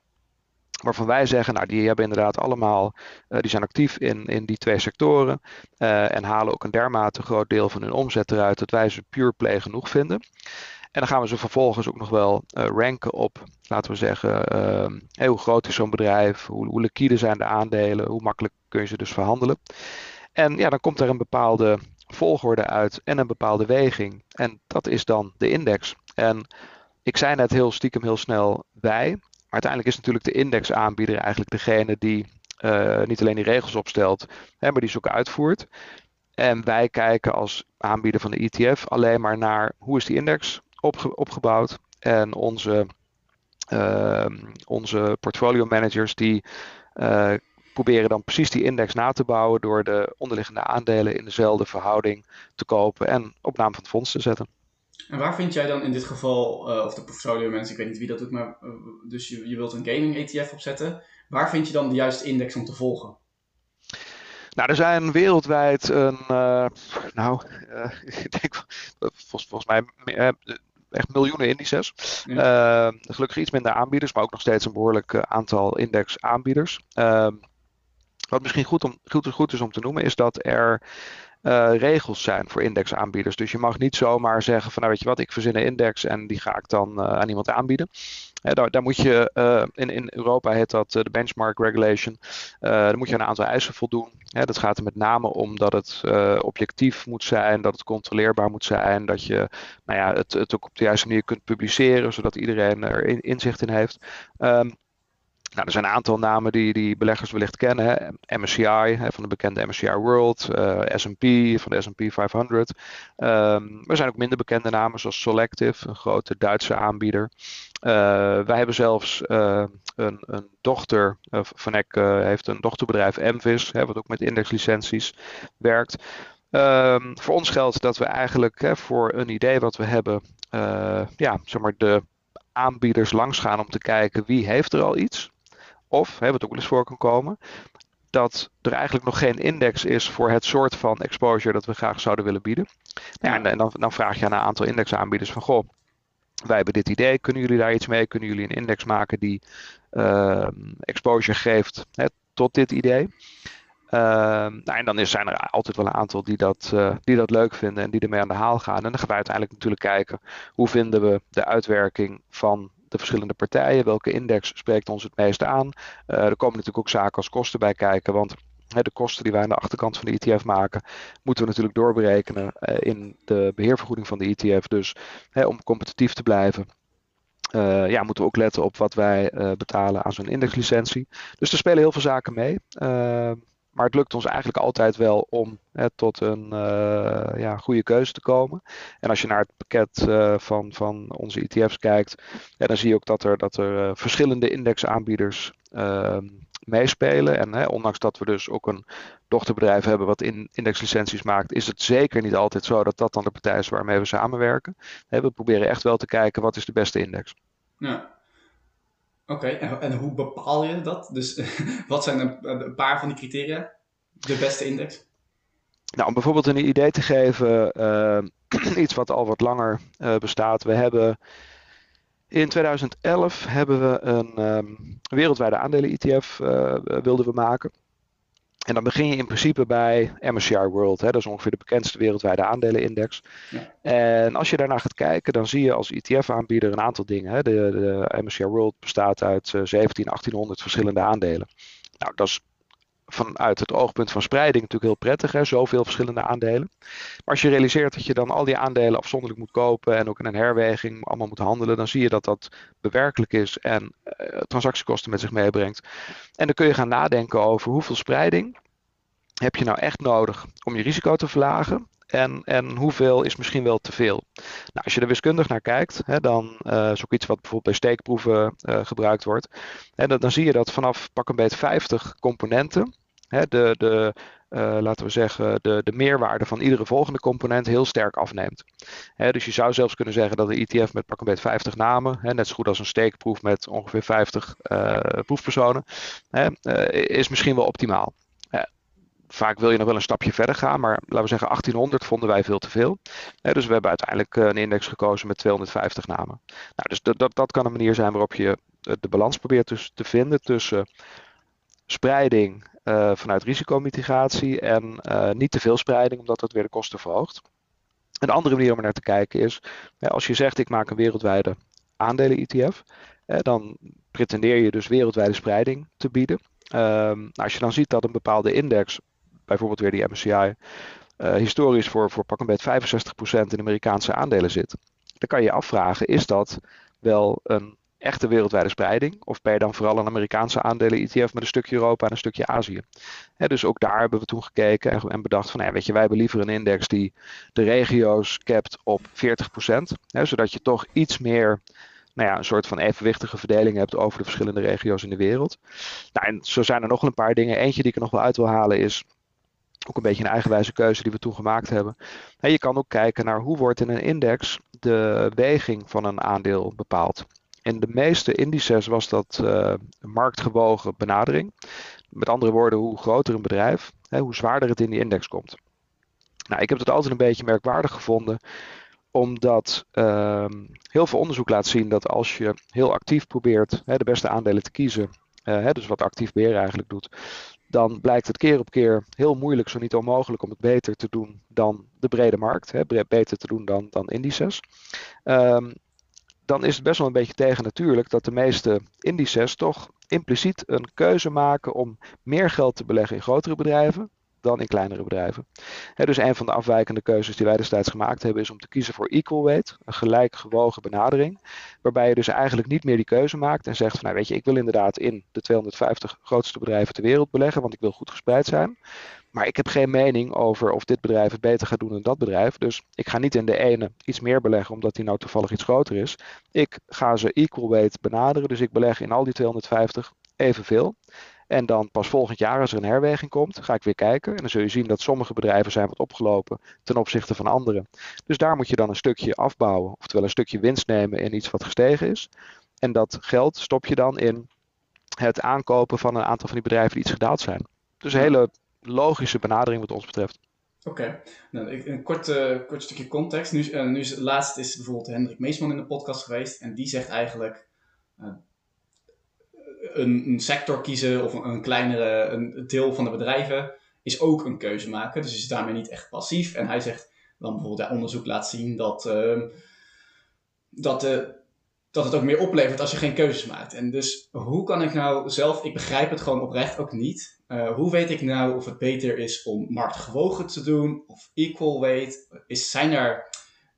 [SPEAKER 2] waarvan wij zeggen, nou die hebben inderdaad allemaal, uh, die zijn actief in, in die twee sectoren uh, en halen ook een dermate groot deel van hun omzet eruit dat wij ze pure play genoeg vinden. En dan gaan we ze vervolgens ook nog wel uh, ranken op, laten we zeggen, uh, hoe groot is zo'n bedrijf, hoe, hoe liquide zijn de aandelen, hoe makkelijk kun je ze dus verhandelen. En ja, dan komt er een bepaalde volgorde uit en een bepaalde weging. En dat is dan de index. En ik zei net heel stiekem heel snel wij, maar uiteindelijk is natuurlijk de indexaanbieder eigenlijk degene die uh, niet alleen die regels opstelt, hè, maar die ze ook uitvoert. En wij kijken als aanbieder van de ETF alleen maar naar hoe is die index, opge opgebouwd. En onze, uh, onze portfolio managers die uh, proberen dan precies die index na te bouwen door de onderliggende aandelen in dezelfde verhouding te kopen en op naam van het fonds te zetten.
[SPEAKER 1] En waar vind jij dan in dit geval, uh, of de portfolio mensen, ik weet niet wie dat doet, maar uh, dus je, je wilt een gaming ETF opzetten. Waar vind je dan de juiste index om te volgen?
[SPEAKER 2] Nou, er zijn wereldwijd een, uh, nou, uh, ik denk volgens, volgens mij echt miljoenen indices. Ja. gelukkig iets minder aanbieders, maar ook nog steeds een behoorlijk aantal index aanbieders. Ehm, Wat misschien goed, om, goed, goed is om te noemen, is dat er uh, regels zijn voor indexaanbieders. Dus je mag niet zomaar zeggen van nou weet je wat, ik verzin een index en die ga ik dan uh, aan iemand aanbieden. Daar, moet je, uh, in, in Europa heet dat de benchmark regulation, daar moet je een aantal eisen voldoen. dat gaat er met name om dat het objectief moet zijn, dat het controleerbaar moet zijn, dat je nou ja, het, het ook op de juiste manier kunt publiceren, zodat iedereen er in, inzicht in heeft. Um, nou, er zijn een aantal namen die, die beleggers wellicht kennen. Hè. MSCI hè, van de bekende MSCI World, uh, S&P van de S&P 500. Um, er zijn ook minder bekende namen zoals Selective, een grote Duitse aanbieder. Uh, wij hebben zelfs uh, een, een, dochter, Van Eck heeft een dochterbedrijf Envis, hè, wat ook met indexlicenties werkt. Um, voor ons geldt dat we eigenlijk hè, voor een idee wat we hebben, ja, zeg maar de aanbieders langs gaan om te kijken wie heeft er al iets. Of, hè, wat ook wel eens voor kan komen, dat er eigenlijk nog geen index is voor het soort van exposure dat we graag zouden willen bieden. Nou ja, en dan, dan, vraag je aan een aantal indexaanbieders van, goh, wij hebben dit idee, kunnen jullie daar iets mee? Kunnen jullie een index maken die uh, exposure geeft hè, tot dit idee? Uh, nou, en dan is, zijn er altijd wel een aantal die dat, uh, die dat leuk vinden en die ermee aan de haal gaan. En dan gaan wij uiteindelijk natuurlijk kijken hoe vinden we de uitwerking van de verschillende partijen. Welke index spreekt ons het meeste aan? Uh, er komen natuurlijk ook zaken als kosten bij kijken. Want de kosten die wij aan de achterkant van de ETF maken, moeten we natuurlijk doorberekenen uh, in de beheervergoeding van de ETF. Dus om competitief te blijven. Uh, ja, moeten we ook letten op wat wij betalen aan zo'n indexlicentie. Dus er spelen heel veel zaken mee. Maar het lukt ons eigenlijk altijd wel om hè, tot een uh, ja, goede keuze te komen. En als je naar het pakket uh, van, van onze ETF's kijkt, ja, dan zie je ook dat er, dat er uh, verschillende indexaanbieders ehm, meespelen. En hè, ondanks dat we dus ook een dochterbedrijf hebben wat in indexlicenties maakt, is het zeker niet altijd zo dat dat dan de partij is waarmee we samenwerken. we proberen echt wel te kijken wat is de beste index.
[SPEAKER 1] Ja. Oké, en, en, hoe bepaal je dat? Dus wat zijn een, een, paar van die criteria? De beste index?
[SPEAKER 2] Nou, om bijvoorbeeld een idee te geven, uh, iets wat al wat langer uh, bestaat. We hebben in 2011 hebben we een um, wereldwijde aandelen-ETF uh, wilden we maken. En dan begin je in principe bij MSCI World. Hè, dat is ongeveer de bekendste wereldwijde aandelenindex. Ja. En als je daarna gaat kijken, dan zie je als ETF-aanbieder een aantal dingen. Hè. De, de MSCI World bestaat uit 17, eh, 1800 verschillende aandelen. Nou, dat is vanuit het oogpunt van spreiding natuurlijk heel prettig, hè, zoveel verschillende aandelen. Maar als je realiseert dat je dan al die aandelen afzonderlijk moet kopen en ook in een herweging allemaal moet handelen, dan zie je dat dat bewerkelijk is en uh, transactiekosten met zich meebrengt. En dan kun je gaan nadenken over hoeveel spreiding heb je nou echt nodig om je risico te verlagen en, en hoeveel is misschien wel te veel. Nou, als je er wiskundig naar kijkt, hè, dan uh, is ook iets wat bijvoorbeeld bij steekproeven uh, gebruikt wordt. Dan, zie je dat vanaf pak een beetje 50 componenten hè, de, de, uh, laten we zeggen, de, de meerwaarde van iedere volgende component heel sterk afneemt. Hè, dus je zou zelfs kunnen zeggen dat de ETF met pak een beetje 50 namen, hè, net zo goed als een steekproef met ongeveer 50 uh, proefpersonen, is misschien wel optimaal. Vaak wil je nog wel een stapje verder gaan, maar laten we zeggen 1800 vonden wij veel te veel. dus we hebben uiteindelijk een index gekozen met 250 namen. Nou, dus dat, kan een manier zijn waarop je de balans probeert dus te vinden tussen spreiding uh, vanuit risicomitigatie en niet te veel spreiding, omdat dat weer de kosten verhoogt. Een andere manier om er naar te kijken is, als je zegt ik maak een wereldwijde aandelen-ETF, dan pretendeer je dus wereldwijde spreiding te bieden. Um, als je dan ziet dat een bepaalde index, bijvoorbeeld weer die MSCI, uh, historisch voor, voor pak een beetje 65% in Amerikaanse aandelen zit, dan kan je je afvragen, is dat wel een echte wereldwijde spreiding? Of ben je dan vooral een Amerikaanse aandelen-ETF met een stukje Europa en een stukje Azië? dus ook daar hebben we toen gekeken en, bedacht van, ja, weet je, wij hebben liever een index die de regio's capt op 40%, hè, zodat je toch iets meer nou ja, een soort van evenwichtige verdeling hebt over de verschillende regio's in de wereld. Nou, en zo zijn er nog een paar dingen. Eentje die ik er nog wel uit wil halen is ook een beetje een eigenwijze keuze die we toen gemaakt hebben. En je kan ook kijken naar hoe wordt in een index de weging van een aandeel bepaald. In de meeste indices was dat uh, een marktgewogen benadering. Met andere woorden, hoe groter een bedrijf, hè, hoe zwaarder het in die index komt. Nou, ik heb het altijd een beetje merkwaardig gevonden, omdat uh, heel veel onderzoek laat zien dat als je heel actief probeert hè, de beste aandelen te kiezen, uh, hè, dus wat actief beheer eigenlijk doet, dan blijkt het keer op keer heel moeilijk, zo niet onmogelijk, om het beter te doen dan de brede markt. Hè, beter te doen dan, dan indices. Um, dan is het best wel een beetje tegen natuurlijk dat de meeste indices toch impliciet een keuze maken om meer geld te beleggen in grotere bedrijven dan in kleinere bedrijven. dus een van de afwijkende keuzes die wij destijds gemaakt hebben is om te kiezen voor equal weight, een gelijk gewogen benadering, waarbij je dus eigenlijk niet meer die keuze maakt en zegt van nou weet je, ik wil inderdaad in de 250 grootste bedrijven ter wereld beleggen, want ik wil goed gespreid zijn. Maar ik heb geen mening over of dit bedrijf het beter gaat doen dan dat bedrijf. Dus ik ga niet in de ene iets meer beleggen omdat die nou toevallig iets groter is. Ik ga ze equal weight benaderen. Dus ik beleg in al die 250 evenveel. En dan pas volgend jaar, als er een herweging komt, ga ik weer kijken. En dan zul je zien dat sommige bedrijven zijn wat opgelopen ten opzichte van andere. Dus daar moet je dan een stukje afbouwen, oftewel een stukje winst nemen in iets wat gestegen is. En dat geld stop je dan in het aankopen van een aantal van die bedrijven die iets gedaald zijn. Dus een hele logische benadering wat ons betreft.
[SPEAKER 1] Oké, nou, een kort, uh, kort stukje context. Nu, uh, nu is, laatst is bijvoorbeeld Hendrik Meesman in de podcast geweest en die zegt eigenlijk uh, een, een, sector kiezen of een, kleinere een deel van de bedrijven is ook een keuze maken. Dus is daarmee niet echt passief. En hij zegt dan bijvoorbeeld, onderzoek laat zien dat, ehm, dat de dat het ook meer oplevert als je geen keuzes maakt. En dus hoe kan ik nou zelf, ik begrijp het gewoon oprecht ook niet. Uh, hoe weet ik nou of het beter is om marktgewogen te doen of equal weight? Is, zijn er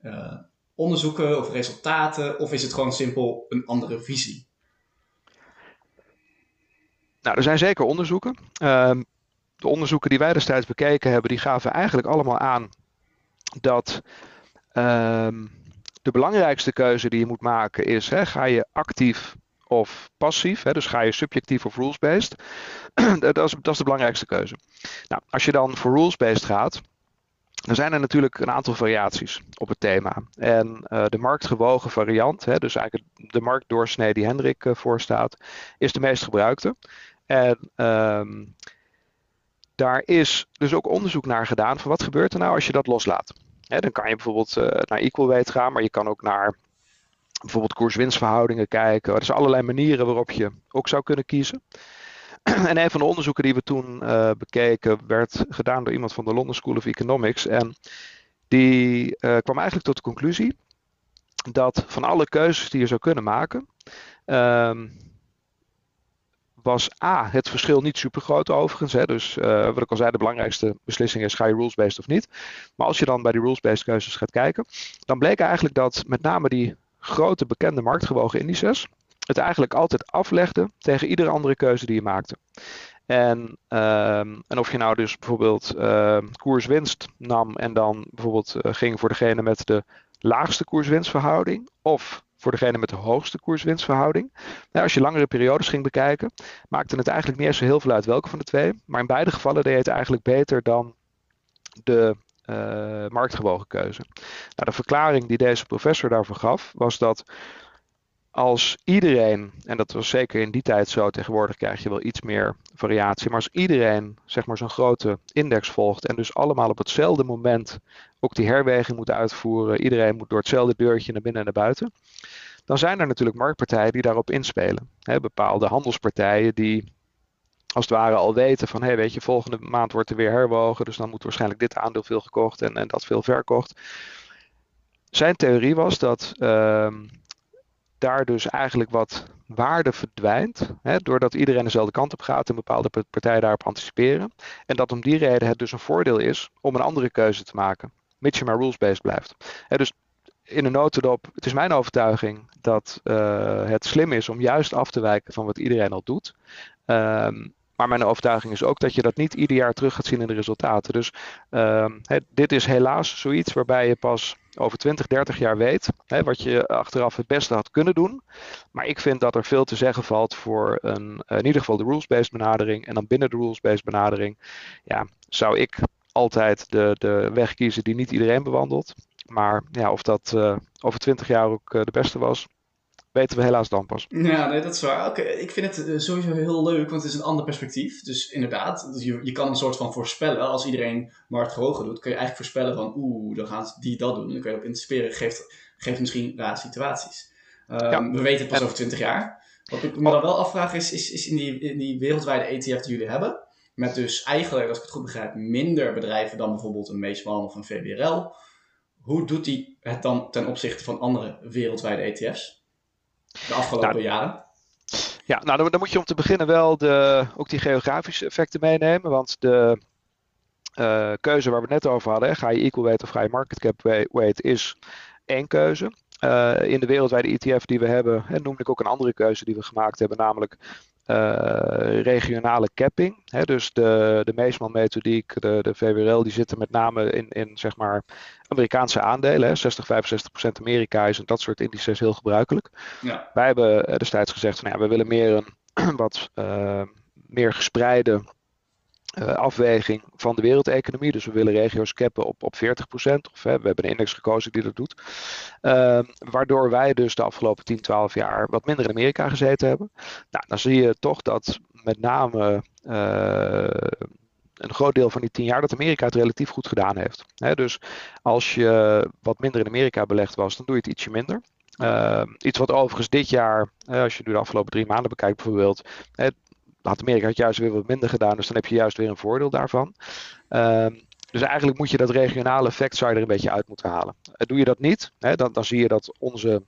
[SPEAKER 1] uh, onderzoeken of resultaten of is het gewoon simpel een andere visie?
[SPEAKER 2] Nou, er zijn zeker onderzoeken. Uh, de onderzoeken die wij destijds bekeken hebben, die gaven eigenlijk allemaal aan dat ehm, de belangrijkste keuze die je moet maken is: hè, ga je actief of passief? Hè, dus ga je subjectief of rules-based? dat, is, dat is de belangrijkste keuze. Nou, als je dan voor rules-based gaat, dan zijn er natuurlijk een aantal variaties op het thema. En uh, de marktgewogen variant, hè, dus eigenlijk de marktdoorsnee die Hendrik uh, voorstaat, is de meest gebruikte. En um, daar is dus ook onderzoek naar gedaan van wat gebeurt er nou als je dat loslaat dan kan je bijvoorbeeld uh, naar equal gaan, maar je kan ook naar bijvoorbeeld koers-winstverhoudingen kijken. Er zijn allerlei manieren waarop je ook zou kunnen kiezen. En een van de onderzoeken die we toen uh, bekeken werd gedaan door iemand van de London School of Economics. En die uh, kwam eigenlijk tot de conclusie dat van alle keuzes die je zou kunnen maken, uh, was A, het verschil niet super groot overigens. Hè? Dus uh, wat ik al zei, de belangrijkste beslissing is ga je rules-based of niet. Maar als je dan bij die rules-based keuzes gaat kijken, dan bleek eigenlijk dat met name die grote bekende marktgewogen indices het eigenlijk altijd aflegde tegen iedere andere keuze die je maakte. En, uh, en of je nou dus bijvoorbeeld uh, koers-winst nam en dan bijvoorbeeld uh, ging voor degene met de laagste koers-winstverhouding, of voor degene met de hoogste koerswinstverhouding. Nou, als je langere periodes ging bekijken, maakte het eigenlijk niet zo heel veel uit welke van de twee. Maar in beide gevallen deed het eigenlijk beter dan de uh, marktgewogen keuze. Nou, de verklaring die deze professor daarvoor gaf, was dat als iedereen, en dat was zeker in die tijd zo, tegenwoordig krijg je wel iets meer variatie, maar als iedereen zeg maar zo'n grote index volgt en dus allemaal op hetzelfde moment ook die herweging moet uitvoeren, iedereen moet door hetzelfde deurtje naar binnen en naar buiten, dan zijn er natuurlijk marktpartijen die daarop inspelen. Bepaalde handelspartijen die als het ware al weten van, hé hey, weet je, volgende maand wordt er weer herwogen, dus dan moet waarschijnlijk dit aandeel veel gekocht en, en dat veel verkocht. Zijn theorie was dat uh, daar dus eigenlijk wat waarde verdwijnt, hè, doordat iedereen dezelfde kant op gaat en bepaalde partijen daarop anticiperen. En dat om die reden het dus een voordeel is om een andere keuze te maken, mits je maar rules-based blijft. Hè, dus in een notendop, het is mijn overtuiging dat uh, het slim is om juist af te wijken van wat iedereen al doet. Um, maar mijn overtuiging is ook dat je dat niet ieder jaar terug gaat zien in de resultaten. Dus uh, dit is helaas zoiets waarbij je pas over 20, 30 jaar weet wat je achteraf het beste had kunnen doen. Maar ik vind dat er veel te zeggen valt voor een, in ieder geval de rules-based benadering. En dan binnen de rules-based benadering ja, zou ik altijd de, de weg kiezen die niet iedereen bewandelt. Maar ja, of dat uh, over 20 jaar ook uh, de beste was, weten we helaas dan pas.
[SPEAKER 1] Ja, nee, dat is waar. Oké, ik vind het eh, sowieso heel leuk, want het is een ander perspectief. Dus inderdaad, dus je, je kan een soort van voorspellen. Als iedereen marktgewogen doet, kun je eigenlijk voorspellen van oeh, dan gaan die dat doen. Dan kun je ook anticiperen, geeft, geeft misschien rare situaties. Um, We weten het pas over 20 jaar. Wat ik me dan wel afvraag is, is, is in, die, in die wereldwijde ETF die jullie hebben, met dus eigenlijk, als ik het goed begrijp, minder bedrijven dan bijvoorbeeld een Meesman of een VWRL. Hoe doet hij het dan ten opzichte van andere wereldwijde ETF's de afgelopen nou, jaren?
[SPEAKER 2] Ja, nou dan, dan, moet je om te beginnen wel de, ook die geografische effecten meenemen. Want de uh, keuze waar we het net over hadden, ga je equal weight of ga je market cap weight, is één keuze. Uh, in de wereldwijde ETF die we hebben, en noemde ik ook een andere keuze die we gemaakt hebben, namelijk regionale capping. Hè, dus de, de Meesman-methodiek, de, de VWRL, die zitten met name in, in zeg maar Amerikaanse aandelen. Hè, 60, 65 procent Amerika is en dat soort indices heel gebruikelijk. Ja. Wij hebben destijds gezegd van ja, we willen meer een wat uh, meer gespreide uh, afweging van de wereldeconomie. Dus we willen regio's cappen op, op 40%. Of hè, we hebben een index gekozen die dat doet. Uh, waardoor wij dus de afgelopen 10, 12 jaar wat minder in Amerika gezeten hebben. Nou, dan zie je toch dat met name uh, een groot deel van die 10 jaar dat Amerika het relatief goed gedaan heeft. Hè, dus als je wat minder in Amerika belegd was, dan doe je het ietsje minder. Uh, iets wat overigens dit jaar, als je nu de afgelopen drie maanden bekijkt bijvoorbeeld, Amerika het juist weer wat minder gedaan. Dus dan heb je juist weer een voordeel daarvan. Um, dus eigenlijk moet je dat regionale effect zou er een beetje uit moeten halen. Uh, doe je dat niet, hè, dan, dan zie je dat onze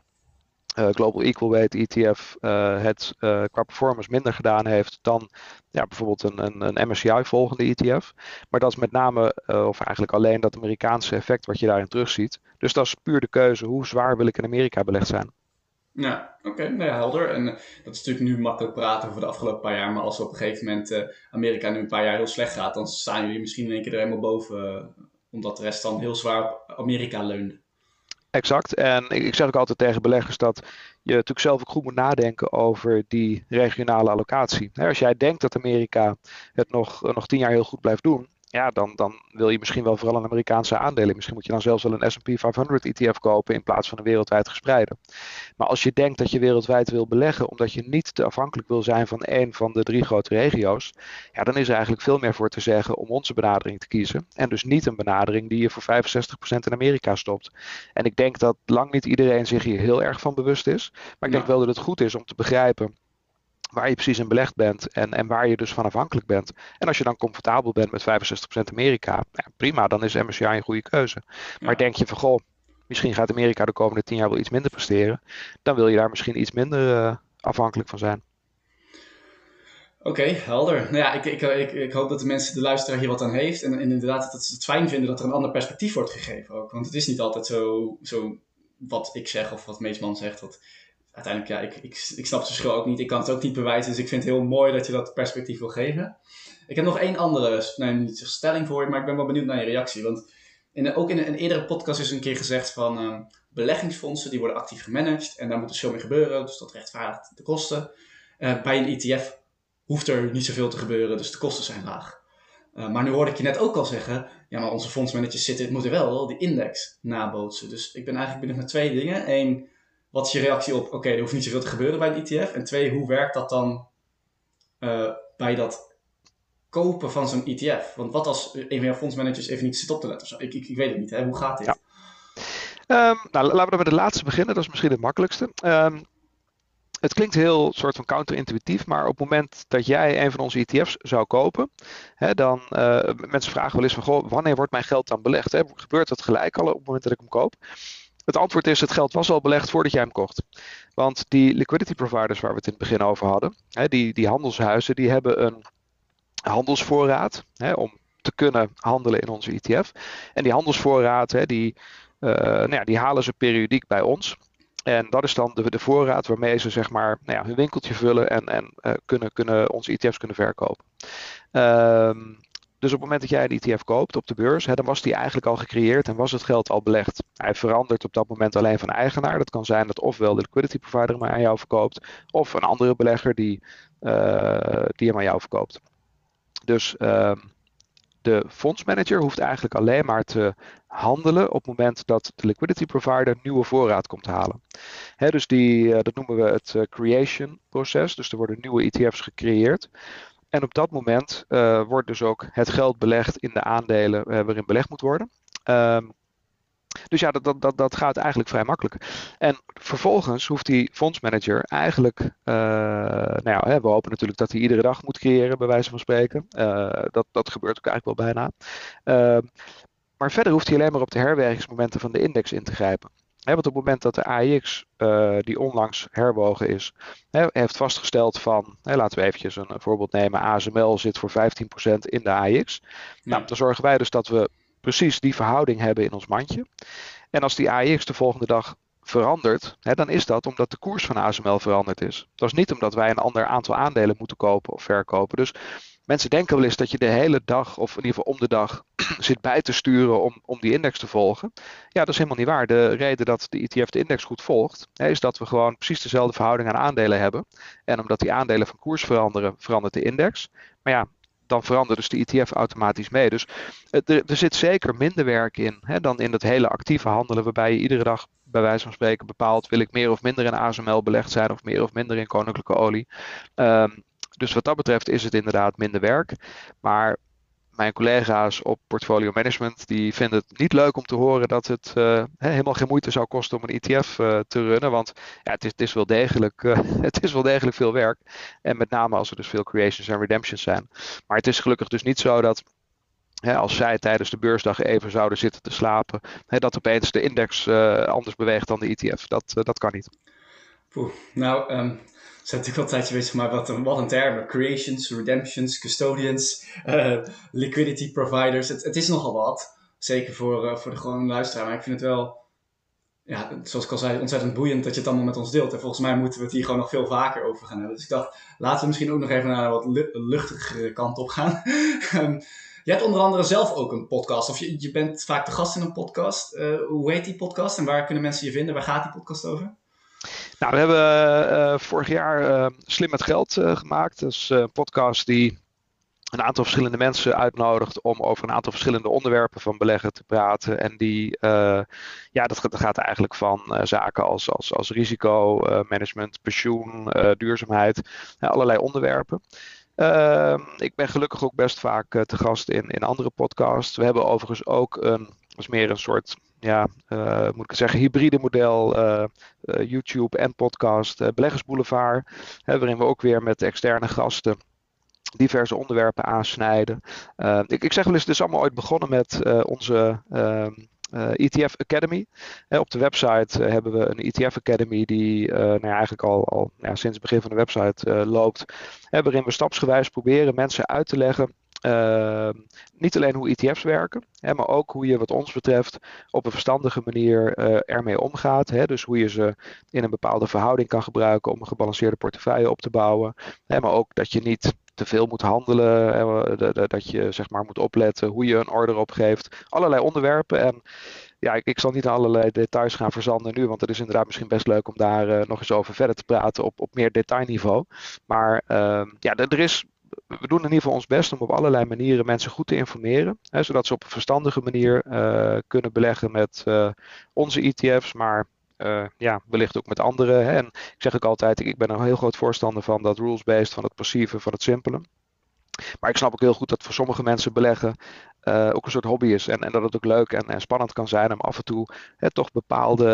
[SPEAKER 2] uh, Global Equal Weight ETF uh, het qua performance minder gedaan heeft dan ja, bijvoorbeeld een, een, een MSCI volgende ETF. Maar dat is met name, of eigenlijk alleen dat Amerikaanse effect wat je daarin terugziet. Dus dat is puur de keuze, hoe zwaar wil ik in Amerika belegd zijn.
[SPEAKER 1] Ja, oké, ja, helder. En uh, dat is natuurlijk nu makkelijk praten over de afgelopen paar jaar, maar als op een gegeven moment uh, Amerika nu een paar jaar heel slecht gaat, dan staan jullie misschien in één keer er helemaal boven, uh, omdat de rest dan heel zwaar op Amerika leunde.
[SPEAKER 2] Exact. En ik, ik zeg ook altijd tegen beleggers dat je natuurlijk zelf ook goed moet nadenken over die regionale allocatie. als jij denkt dat Amerika het nog, nog tien jaar heel goed blijft doen, ja, dan, dan wil je misschien wel vooral een Amerikaanse aandelen. Misschien moet je dan zelfs wel een SP 500 ETF kopen in plaats van een wereldwijd gespreide. Maar als je denkt dat je wereldwijd wil beleggen, omdat je niet te afhankelijk wil zijn van één van de drie grote regio's, ja, dan is er eigenlijk veel meer voor te zeggen om onze benadering te kiezen. En dus niet een benadering die je voor 65% in Amerika stopt. En ik denk dat lang niet iedereen zich hier heel erg van bewust is. Maar ik denk wel dat het goed is om te begrijpen waar je precies in belegd bent en, en waar je dus van afhankelijk bent. En als je dan comfortabel bent met 65% Amerika, prima, dan is MSCI een goede keuze. Maar denk je van, goh, misschien gaat Amerika de komende 10 jaar wel iets minder presteren, dan wil je daar misschien iets minder uh, afhankelijk van zijn.
[SPEAKER 1] Oké, helder. Nou ja, ik, ik, ik, ik, hoop dat de mensen, de luisteraar hier wat aan heeft. En, en inderdaad dat ze het fijn vinden dat er een ander perspectief wordt gegeven ook. Want het is niet altijd zo, zo wat ik zeg of wat Meesman zegt. Dat uiteindelijk, ja, ik, ik, ik snap het verschil ook niet. Ik kan het ook niet bewijzen. Dus ik vind het heel mooi dat je dat perspectief wil geven. Ik heb nog één andere, nee, niet stelling voor je, maar ik ben wel benieuwd naar je reactie. Want in, ook in een, eerdere podcast is een keer gezegd van uh, beleggingsfondsen die worden actief gemanaged en daar moet dus veel mee gebeuren, dus dat rechtvaardigt de kosten. Uh, bij een ETF hoeft er niet zoveel te gebeuren, dus de kosten zijn laag. Uh, maar nu hoorde ik je net ook al zeggen, ja, maar onze fondsmanagers zitten, moeten wel die index nabootsen. Dus ik ben eigenlijk benieuwd naar twee dingen. Eén, wat is je reactie op, oké, er hoeft niet zoveel te gebeuren bij een ETF? En twee, hoe werkt dat dan uh, bij dat kopen van zo'n ETF? Want wat als een van jouw fondsmanagers even niet zit op te letten? Zo? Ik, ik, ik weet het niet, hè? hoe gaat dit? Ja.
[SPEAKER 2] Um, nou, laten we dan met de laatste beginnen, dat is misschien het makkelijkste. Um, het klinkt heel soort van counterintuïtief, maar op het moment dat jij een van onze ETF's zou kopen, hè, dan uh, mensen vragen wel eens van, goh, wanneer wordt mijn geld dan belegd? Hè? Gebeurt dat gelijk al op het moment dat ik hem koop? Het antwoord is: het geld was al belegd voordat jij hem kocht. Want die liquidity providers waar we het in het begin over hadden, hè, die, die handelshuizen, die hebben een handelsvoorraad hè, om te kunnen handelen in onze ETF. En die handelsvoorraad, hè, die, uh, nou ja, die halen ze periodiek bij ons. En dat is dan de, de voorraad waarmee ze zeg maar, nou ja, hun winkeltje vullen en, en uh, kunnen, kunnen onze ETF's kunnen verkopen. Um, dus op het moment dat jij een ETF koopt op de beurs, hè, dan was die eigenlijk al gecreëerd en was het geld al belegd. Hij verandert op dat moment alleen van eigenaar. Dat kan zijn dat ofwel de liquidity provider hem aan jou verkoopt, of een andere belegger die, uh, die hem aan jou verkoopt. Dus uh, de fondsmanager hoeft eigenlijk alleen maar te handelen op het moment dat de liquidity provider nieuwe voorraad komt halen. Hè, dus die, uh, dat noemen we het uh, creation proces. Dus er worden nieuwe ETF's gecreëerd. En op dat moment uh, wordt dus ook het geld belegd in de aandelen uh, waarin belegd moet worden. Um, dus ja, dat, dat, dat, gaat eigenlijk vrij makkelijk. En vervolgens hoeft die fondsmanager eigenlijk, uh, nou ja, hè, we hopen natuurlijk dat hij iedere dag moet creëren, bij wijze van spreken. Dat, dat gebeurt ook eigenlijk wel bijna. Uh, maar verder hoeft hij alleen maar op de herwerkingsmomenten van de index in te grijpen. He, want op het moment dat de AIX, uh, die onlangs herwogen is, he, heeft vastgesteld van, he, laten we eventjes een voorbeeld nemen, ASML zit voor 15% in de AIX. Ja. Nou, dan zorgen wij dus dat we precies die verhouding hebben in ons mandje. En als die AIX de volgende dag verandert, hè, dan is dat omdat de koers van ASML veranderd is. Dat is niet omdat wij een ander aantal aandelen moeten kopen of verkopen. Dus mensen denken wel eens dat je de hele dag, of in ieder geval om de dag, zit bij te sturen om, om die index te volgen. Ja, dat is helemaal niet waar. De reden dat de ETF de index goed volgt, hè, is dat we gewoon precies dezelfde verhouding aan aandelen hebben. En omdat die aandelen van koers veranderen, verandert de index. Maar ja, dan verandert dus de ETF automatisch mee. Dus er, er zit zeker minder werk in hè, dan in dat hele actieve handelen, waarbij je iedere dag bij wijze van spreken bepaalt, wil ik meer of minder in ASML belegd zijn of meer of minder in koninklijke olie. Um, dus wat dat betreft is het inderdaad minder werk. Maar mijn collega's op portfolio management die vinden het niet leuk om te horen dat het uh, helemaal geen moeite zou kosten om een ETF uh, te runnen. Want ja, het, is, het, is wel degelijk, uh, het is wel degelijk veel werk. En met name als er dus veel creations en redemptions zijn. Maar het is gelukkig dus niet zo dat als zij tijdens de beursdag even zouden zitten te slapen, hè, dat opeens de index anders beweegt dan de ETF. Dat, dat kan niet.
[SPEAKER 1] Poeh, nou, um, zijn natuurlijk wel een tijdje bezig, maar wat een, wat een termen. Creations, redemptions, custodians, uh, liquidity providers. Het, het, is nogal wat. Zeker voor, uh, voor de gewone luisteraar. Maar ik vind het wel, ja, zoals ik al zei, ontzettend boeiend dat je het allemaal met ons deelt. En volgens mij moeten we het hier gewoon nog veel vaker over gaan hebben. Dus ik dacht, laten we misschien ook nog even naar een wat luchtigere kant op gaan. Ehm, je hebt onder andere zelf ook een podcast, of je, je bent vaak de gast in een podcast. Uh, hoe heet die podcast en waar kunnen mensen je vinden? Waar gaat die podcast over?
[SPEAKER 2] Nou, we hebben uh, vorig jaar uh, Slim met Geld uh, gemaakt. Dat is een podcast die een aantal verschillende mensen uitnodigt om over een aantal verschillende onderwerpen van beleggen te praten. En die, ja, dat, dat, gaat eigenlijk van zaken als, als, als risicomanagement, pensioen, duurzaamheid, allerlei onderwerpen. Ehm, ik ben gelukkig ook best vaak te gast in, in andere podcasts. We hebben overigens ook een, dat is meer een soort ja, uh, moet ik zeggen, hybride model, uh, uh, YouTube en podcast, Beleggersboulevard, hè, waarin we ook weer met externe gasten diverse onderwerpen aansnijden. Ik, ik, zeg wel eens, het is allemaal ooit begonnen met onze ETF e Academy. op de website hebben we een ETF Academy die nou ja, eigenlijk al, al ja, sinds het begin van de website loopt. waarin we stapsgewijs proberen mensen uit te leggen uh, niet alleen hoe ETF's werken, hè, maar ook hoe je wat ons betreft op een verstandige manier uh, ermee omgaat. Hè, dus hoe je ze in een bepaalde verhouding kan gebruiken om een gebalanceerde portefeuille op te bouwen. Hè, maar ook dat je niet te veel moet handelen, hè, dat je zeg maar moet opletten hoe je een order opgeeft. Allerlei onderwerpen en ja, ik, ik, zal niet allerlei details gaan verzanden nu, want het is inderdaad misschien best leuk om daar uh, nog eens over verder te praten op, op meer detailniveau. Maar uh, ja, er is we doen in ieder geval ons best om op allerlei manieren mensen goed te informeren. Hè, zodat ze op een verstandige manier uh, kunnen beleggen met uh, onze ETF's, maar uh, ja, wellicht ook met andere. Hè. En ik zeg ook altijd, ik ben een heel groot voorstander van dat rules-based, van het passieve, van het simpele. Maar ik snap ook heel goed dat voor sommige mensen beleggen uh, ook een soort hobby is. En, en dat het ook leuk en, en spannend kan zijn om af en toe hè, toch bepaalde,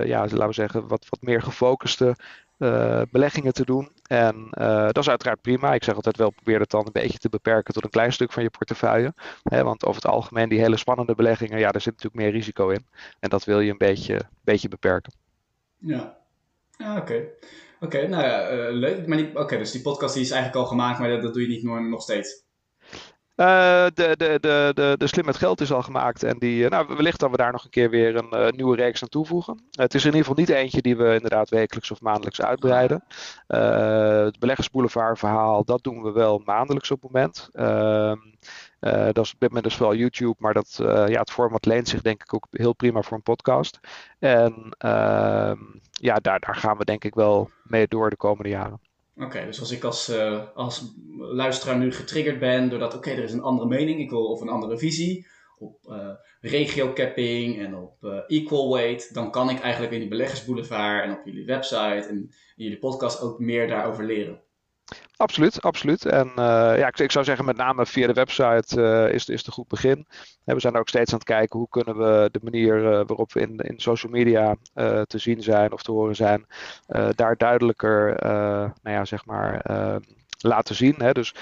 [SPEAKER 2] uh, ja, laten we zeggen, wat, wat meer gefocuste uh, beleggingen te doen. En dat is uiteraard prima. Ik zeg altijd wel, probeer het dan een beetje te beperken tot een klein stuk van je portefeuille. Hè, want over het algemeen, die hele spannende beleggingen, ja, daar zit natuurlijk meer risico in. En dat wil je een beetje, beetje beperken.
[SPEAKER 1] Ja, oké. Oké, nou ja, leuk. Maar oké, dus die podcast die is eigenlijk al gemaakt, maar dat, dat doe je niet nog steeds.
[SPEAKER 2] Uh, de, de, de, de, de Slim met Geld is al gemaakt. En die, nou, wellicht dat we daar nog een keer weer een uh, nieuwe reeks aan toevoegen. het is in ieder geval niet eentje die we inderdaad wekelijks of maandelijks uitbreiden. Uh, het beleggersboulevard verhaal, dat doen we wel maandelijks op het moment. Ehm, dat is op dit moment dus vooral YouTube, maar dat, ja, het format leent zich denk ik ook heel prima voor een podcast. En ehm, ja, daar, daar gaan we denk ik wel mee door de komende jaren.
[SPEAKER 1] Oké, dus als ik als, uh, als luisteraar nu getriggerd ben doordat, oké, er is een andere mening, ik wil of een andere visie op uh, regio-capping en op uh, equal weight, dan kan ik eigenlijk in die beleggersboulevard en op jullie website en in jullie podcast ook meer daarover leren.
[SPEAKER 2] Absoluut, absoluut. En uh, ja, ik, ik, zou zeggen, met name via de website uh, is, is het een goed begin. we zijn ook steeds aan het kijken hoe kunnen we de manier uh, waarop we in, in social media te zien zijn of te horen zijn, daar duidelijker, nou ja, zeg maar laten zien. Hè. Dus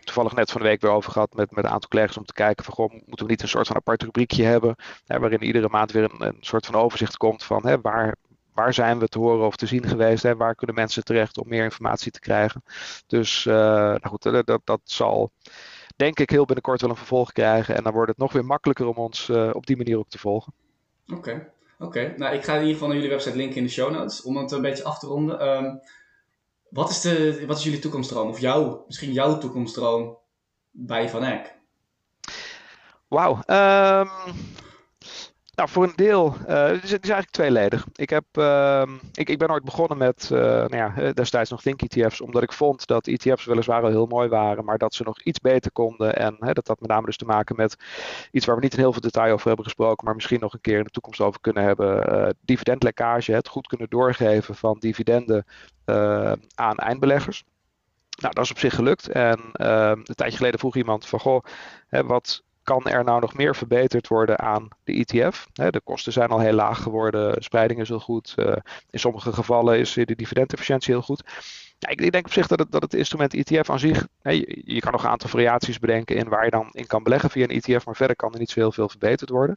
[SPEAKER 2] toevallig net van de week weer over gehad met, met een aantal collega's om te kijken van goh, moeten we niet een soort van apart rubriekje hebben hè, waarin iedere maand weer een, een soort van overzicht komt van hè, waar, waar zijn we te horen of te zien geweest? Hè? Waar kunnen mensen terecht om meer informatie te krijgen? Dus uh, nou goed, dat, dat zal denk ik heel binnenkort wel een vervolg krijgen. En dan wordt het nog weer makkelijker om ons uh, op die manier ook te volgen.
[SPEAKER 1] Oké, oké. Nou, ik ga in ieder geval naar jullie website linken in de show notes. Om het een beetje af te ronden. Um, wat, is de, wat is jullie toekomststroom? Of jouw, misschien jouw toekomststroom bij Van Eck?
[SPEAKER 2] Wauw. Um, nou, voor een deel, uh, het, is, het, is, eigenlijk tweeledig. Ik, heb, uh, ik, ik ben ooit begonnen met, uh, nou ja, eh, destijds nog Think ETF's, omdat ik vond dat ETF's weliswaar al heel mooi waren, maar dat ze nog iets beter konden. En hè, dat had met name dus te maken met iets waar we niet in heel veel detail over hebben gesproken, maar misschien nog een keer in de toekomst over kunnen hebben. dividendlekkage, het goed kunnen doorgeven van dividenden aan eindbeleggers. Nou, dat is op zich gelukt. En een tijdje geleden vroeg iemand van, goh, hè, wat kan er nou nog meer verbeterd worden aan de ETF? de kosten zijn al heel laag geworden, spreiding is heel goed. Uh, in sommige gevallen is de dividendefficiëntie heel goed. ik, denk op zich dat het, dat het instrument ETF aan zich, je, kan nog een aantal variaties bedenken in waar je dan in kan beleggen via een ETF, maar verder kan er niet zo heel veel verbeterd worden.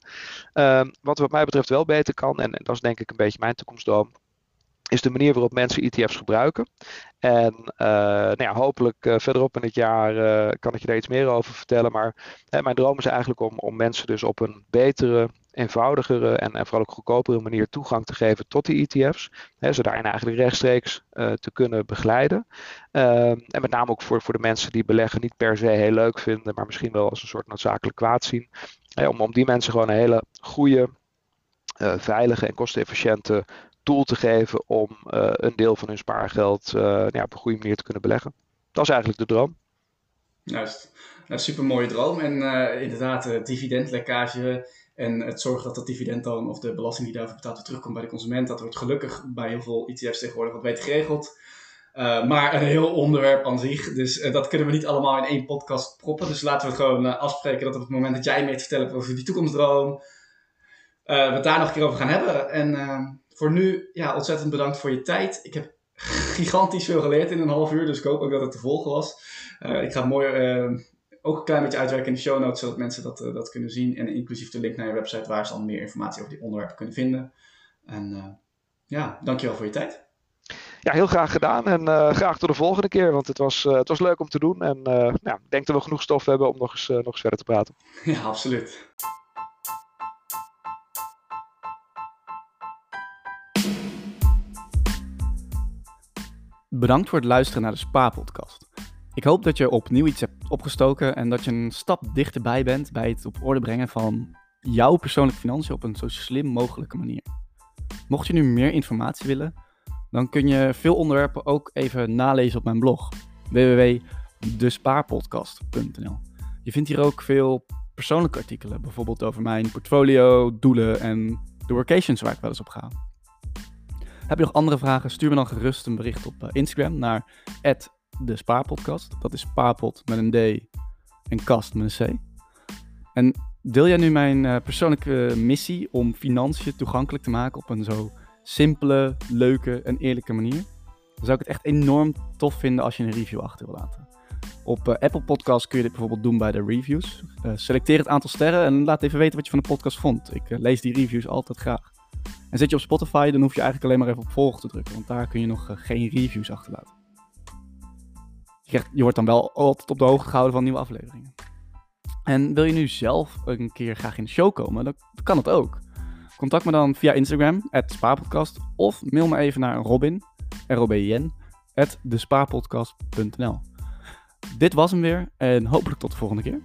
[SPEAKER 2] Uh, wat wat mij betreft wel beter kan, en, dat is denk ik een beetje mijn toekomstdroom, is de manier waarop mensen ETF's gebruiken. En uh, nou ja, hopelijk uh, verderop in het jaar uh, kan ik je daar iets meer over vertellen. Maar mijn droom is eigenlijk om, om mensen dus op een betere, eenvoudigere en, en vooral ook goedkopere manier toegang te geven tot die ETF's. Hè, ze daarin eigenlijk rechtstreeks te kunnen begeleiden. Ehm, en met name ook voor, voor de mensen die beleggen niet per se heel leuk vinden, maar misschien wel als een soort noodzakelijk kwaad zien. om, om die mensen gewoon een hele goede, veilige en kostenefficiënte tool te geven om uh, een deel van hun spaargeld uh, ja, op een goede manier te kunnen beleggen. Dat is eigenlijk de droom.
[SPEAKER 1] Juist. Een super mooie droom. En uh, inderdaad, dividendlekkage en het zorgen dat dat dividend dan, of de belasting die daarvoor betaald wordt, terugkomt bij de consument. Dat wordt gelukkig bij heel veel ETF's tegenwoordig wat beter geregeld. Maar een heel onderwerp aan zich. Dus dat kunnen we niet allemaal in één podcast proppen. Dus laten we gewoon afspreken dat op het moment dat jij mee te vertellen hebt over die toekomstdroom, we het daar nog een keer over gaan hebben. En voor nu, ja, ontzettend bedankt voor je tijd. Ik heb gigantisch veel geleerd in een half uur, dus ik hoop ook dat het te volgen was. Uh, ik ga het mooi uh, ook een klein beetje uitwerken in de show notes, zodat mensen dat, uh, dat kunnen zien. En inclusief de link naar je website waar ze dan meer informatie over die onderwerpen kunnen vinden. En ja, dankjewel voor je tijd.
[SPEAKER 2] Ja, heel graag gedaan en graag tot de volgende keer, want het was, het was leuk om te doen. En ja, ik denk dat we genoeg stof hebben om nog eens, nog eens verder te praten.
[SPEAKER 1] Ja, absoluut. Bedankt voor het luisteren naar de Spa-podcast. Ik hoop dat je opnieuw iets hebt opgestoken en dat je een stap dichterbij bent bij het op orde brengen van jouw persoonlijke financiën op een zo slim mogelijke manier. Mocht je nu meer informatie willen, dan kun je veel onderwerpen ook even nalezen op mijn blog www.despaarpodcast.nl. Je vindt hier ook veel persoonlijke artikelen, bijvoorbeeld over mijn portfolio, doelen en de workations waar ik wel eens op ga. Heb je nog andere vragen? Stuur me dan gerust een bericht op eh, Instagram naar de Spaarpodcast. Dat is spaarpot met een D en kast met een C. En deel jij nu mijn uh, persoonlijke missie om financiën toegankelijk te maken op een zo simpele, leuke en eerlijke manier? Dan zou ik het echt enorm tof vinden als je een review achter wil laten. Op uh, Apple Podcasts kun je dit bijvoorbeeld doen bij de reviews. Selecteer het aantal sterren en laat even weten wat je van de podcast vond. Ik lees die reviews altijd graag. En zit je op Spotify, dan hoef je eigenlijk alleen maar even op volgen te drukken, want daar kun je nog eh, geen reviews achterlaten. Je, je wordt dan wel altijd op de hoogte gehouden van nieuwe afleveringen. En wil je nu zelf een keer graag in de show komen, dan kan dat ook. Contact me dan via Instagram, spaarpodcast, of mail me even naar Robin, at. Dit was hem weer en hopelijk tot de volgende keer.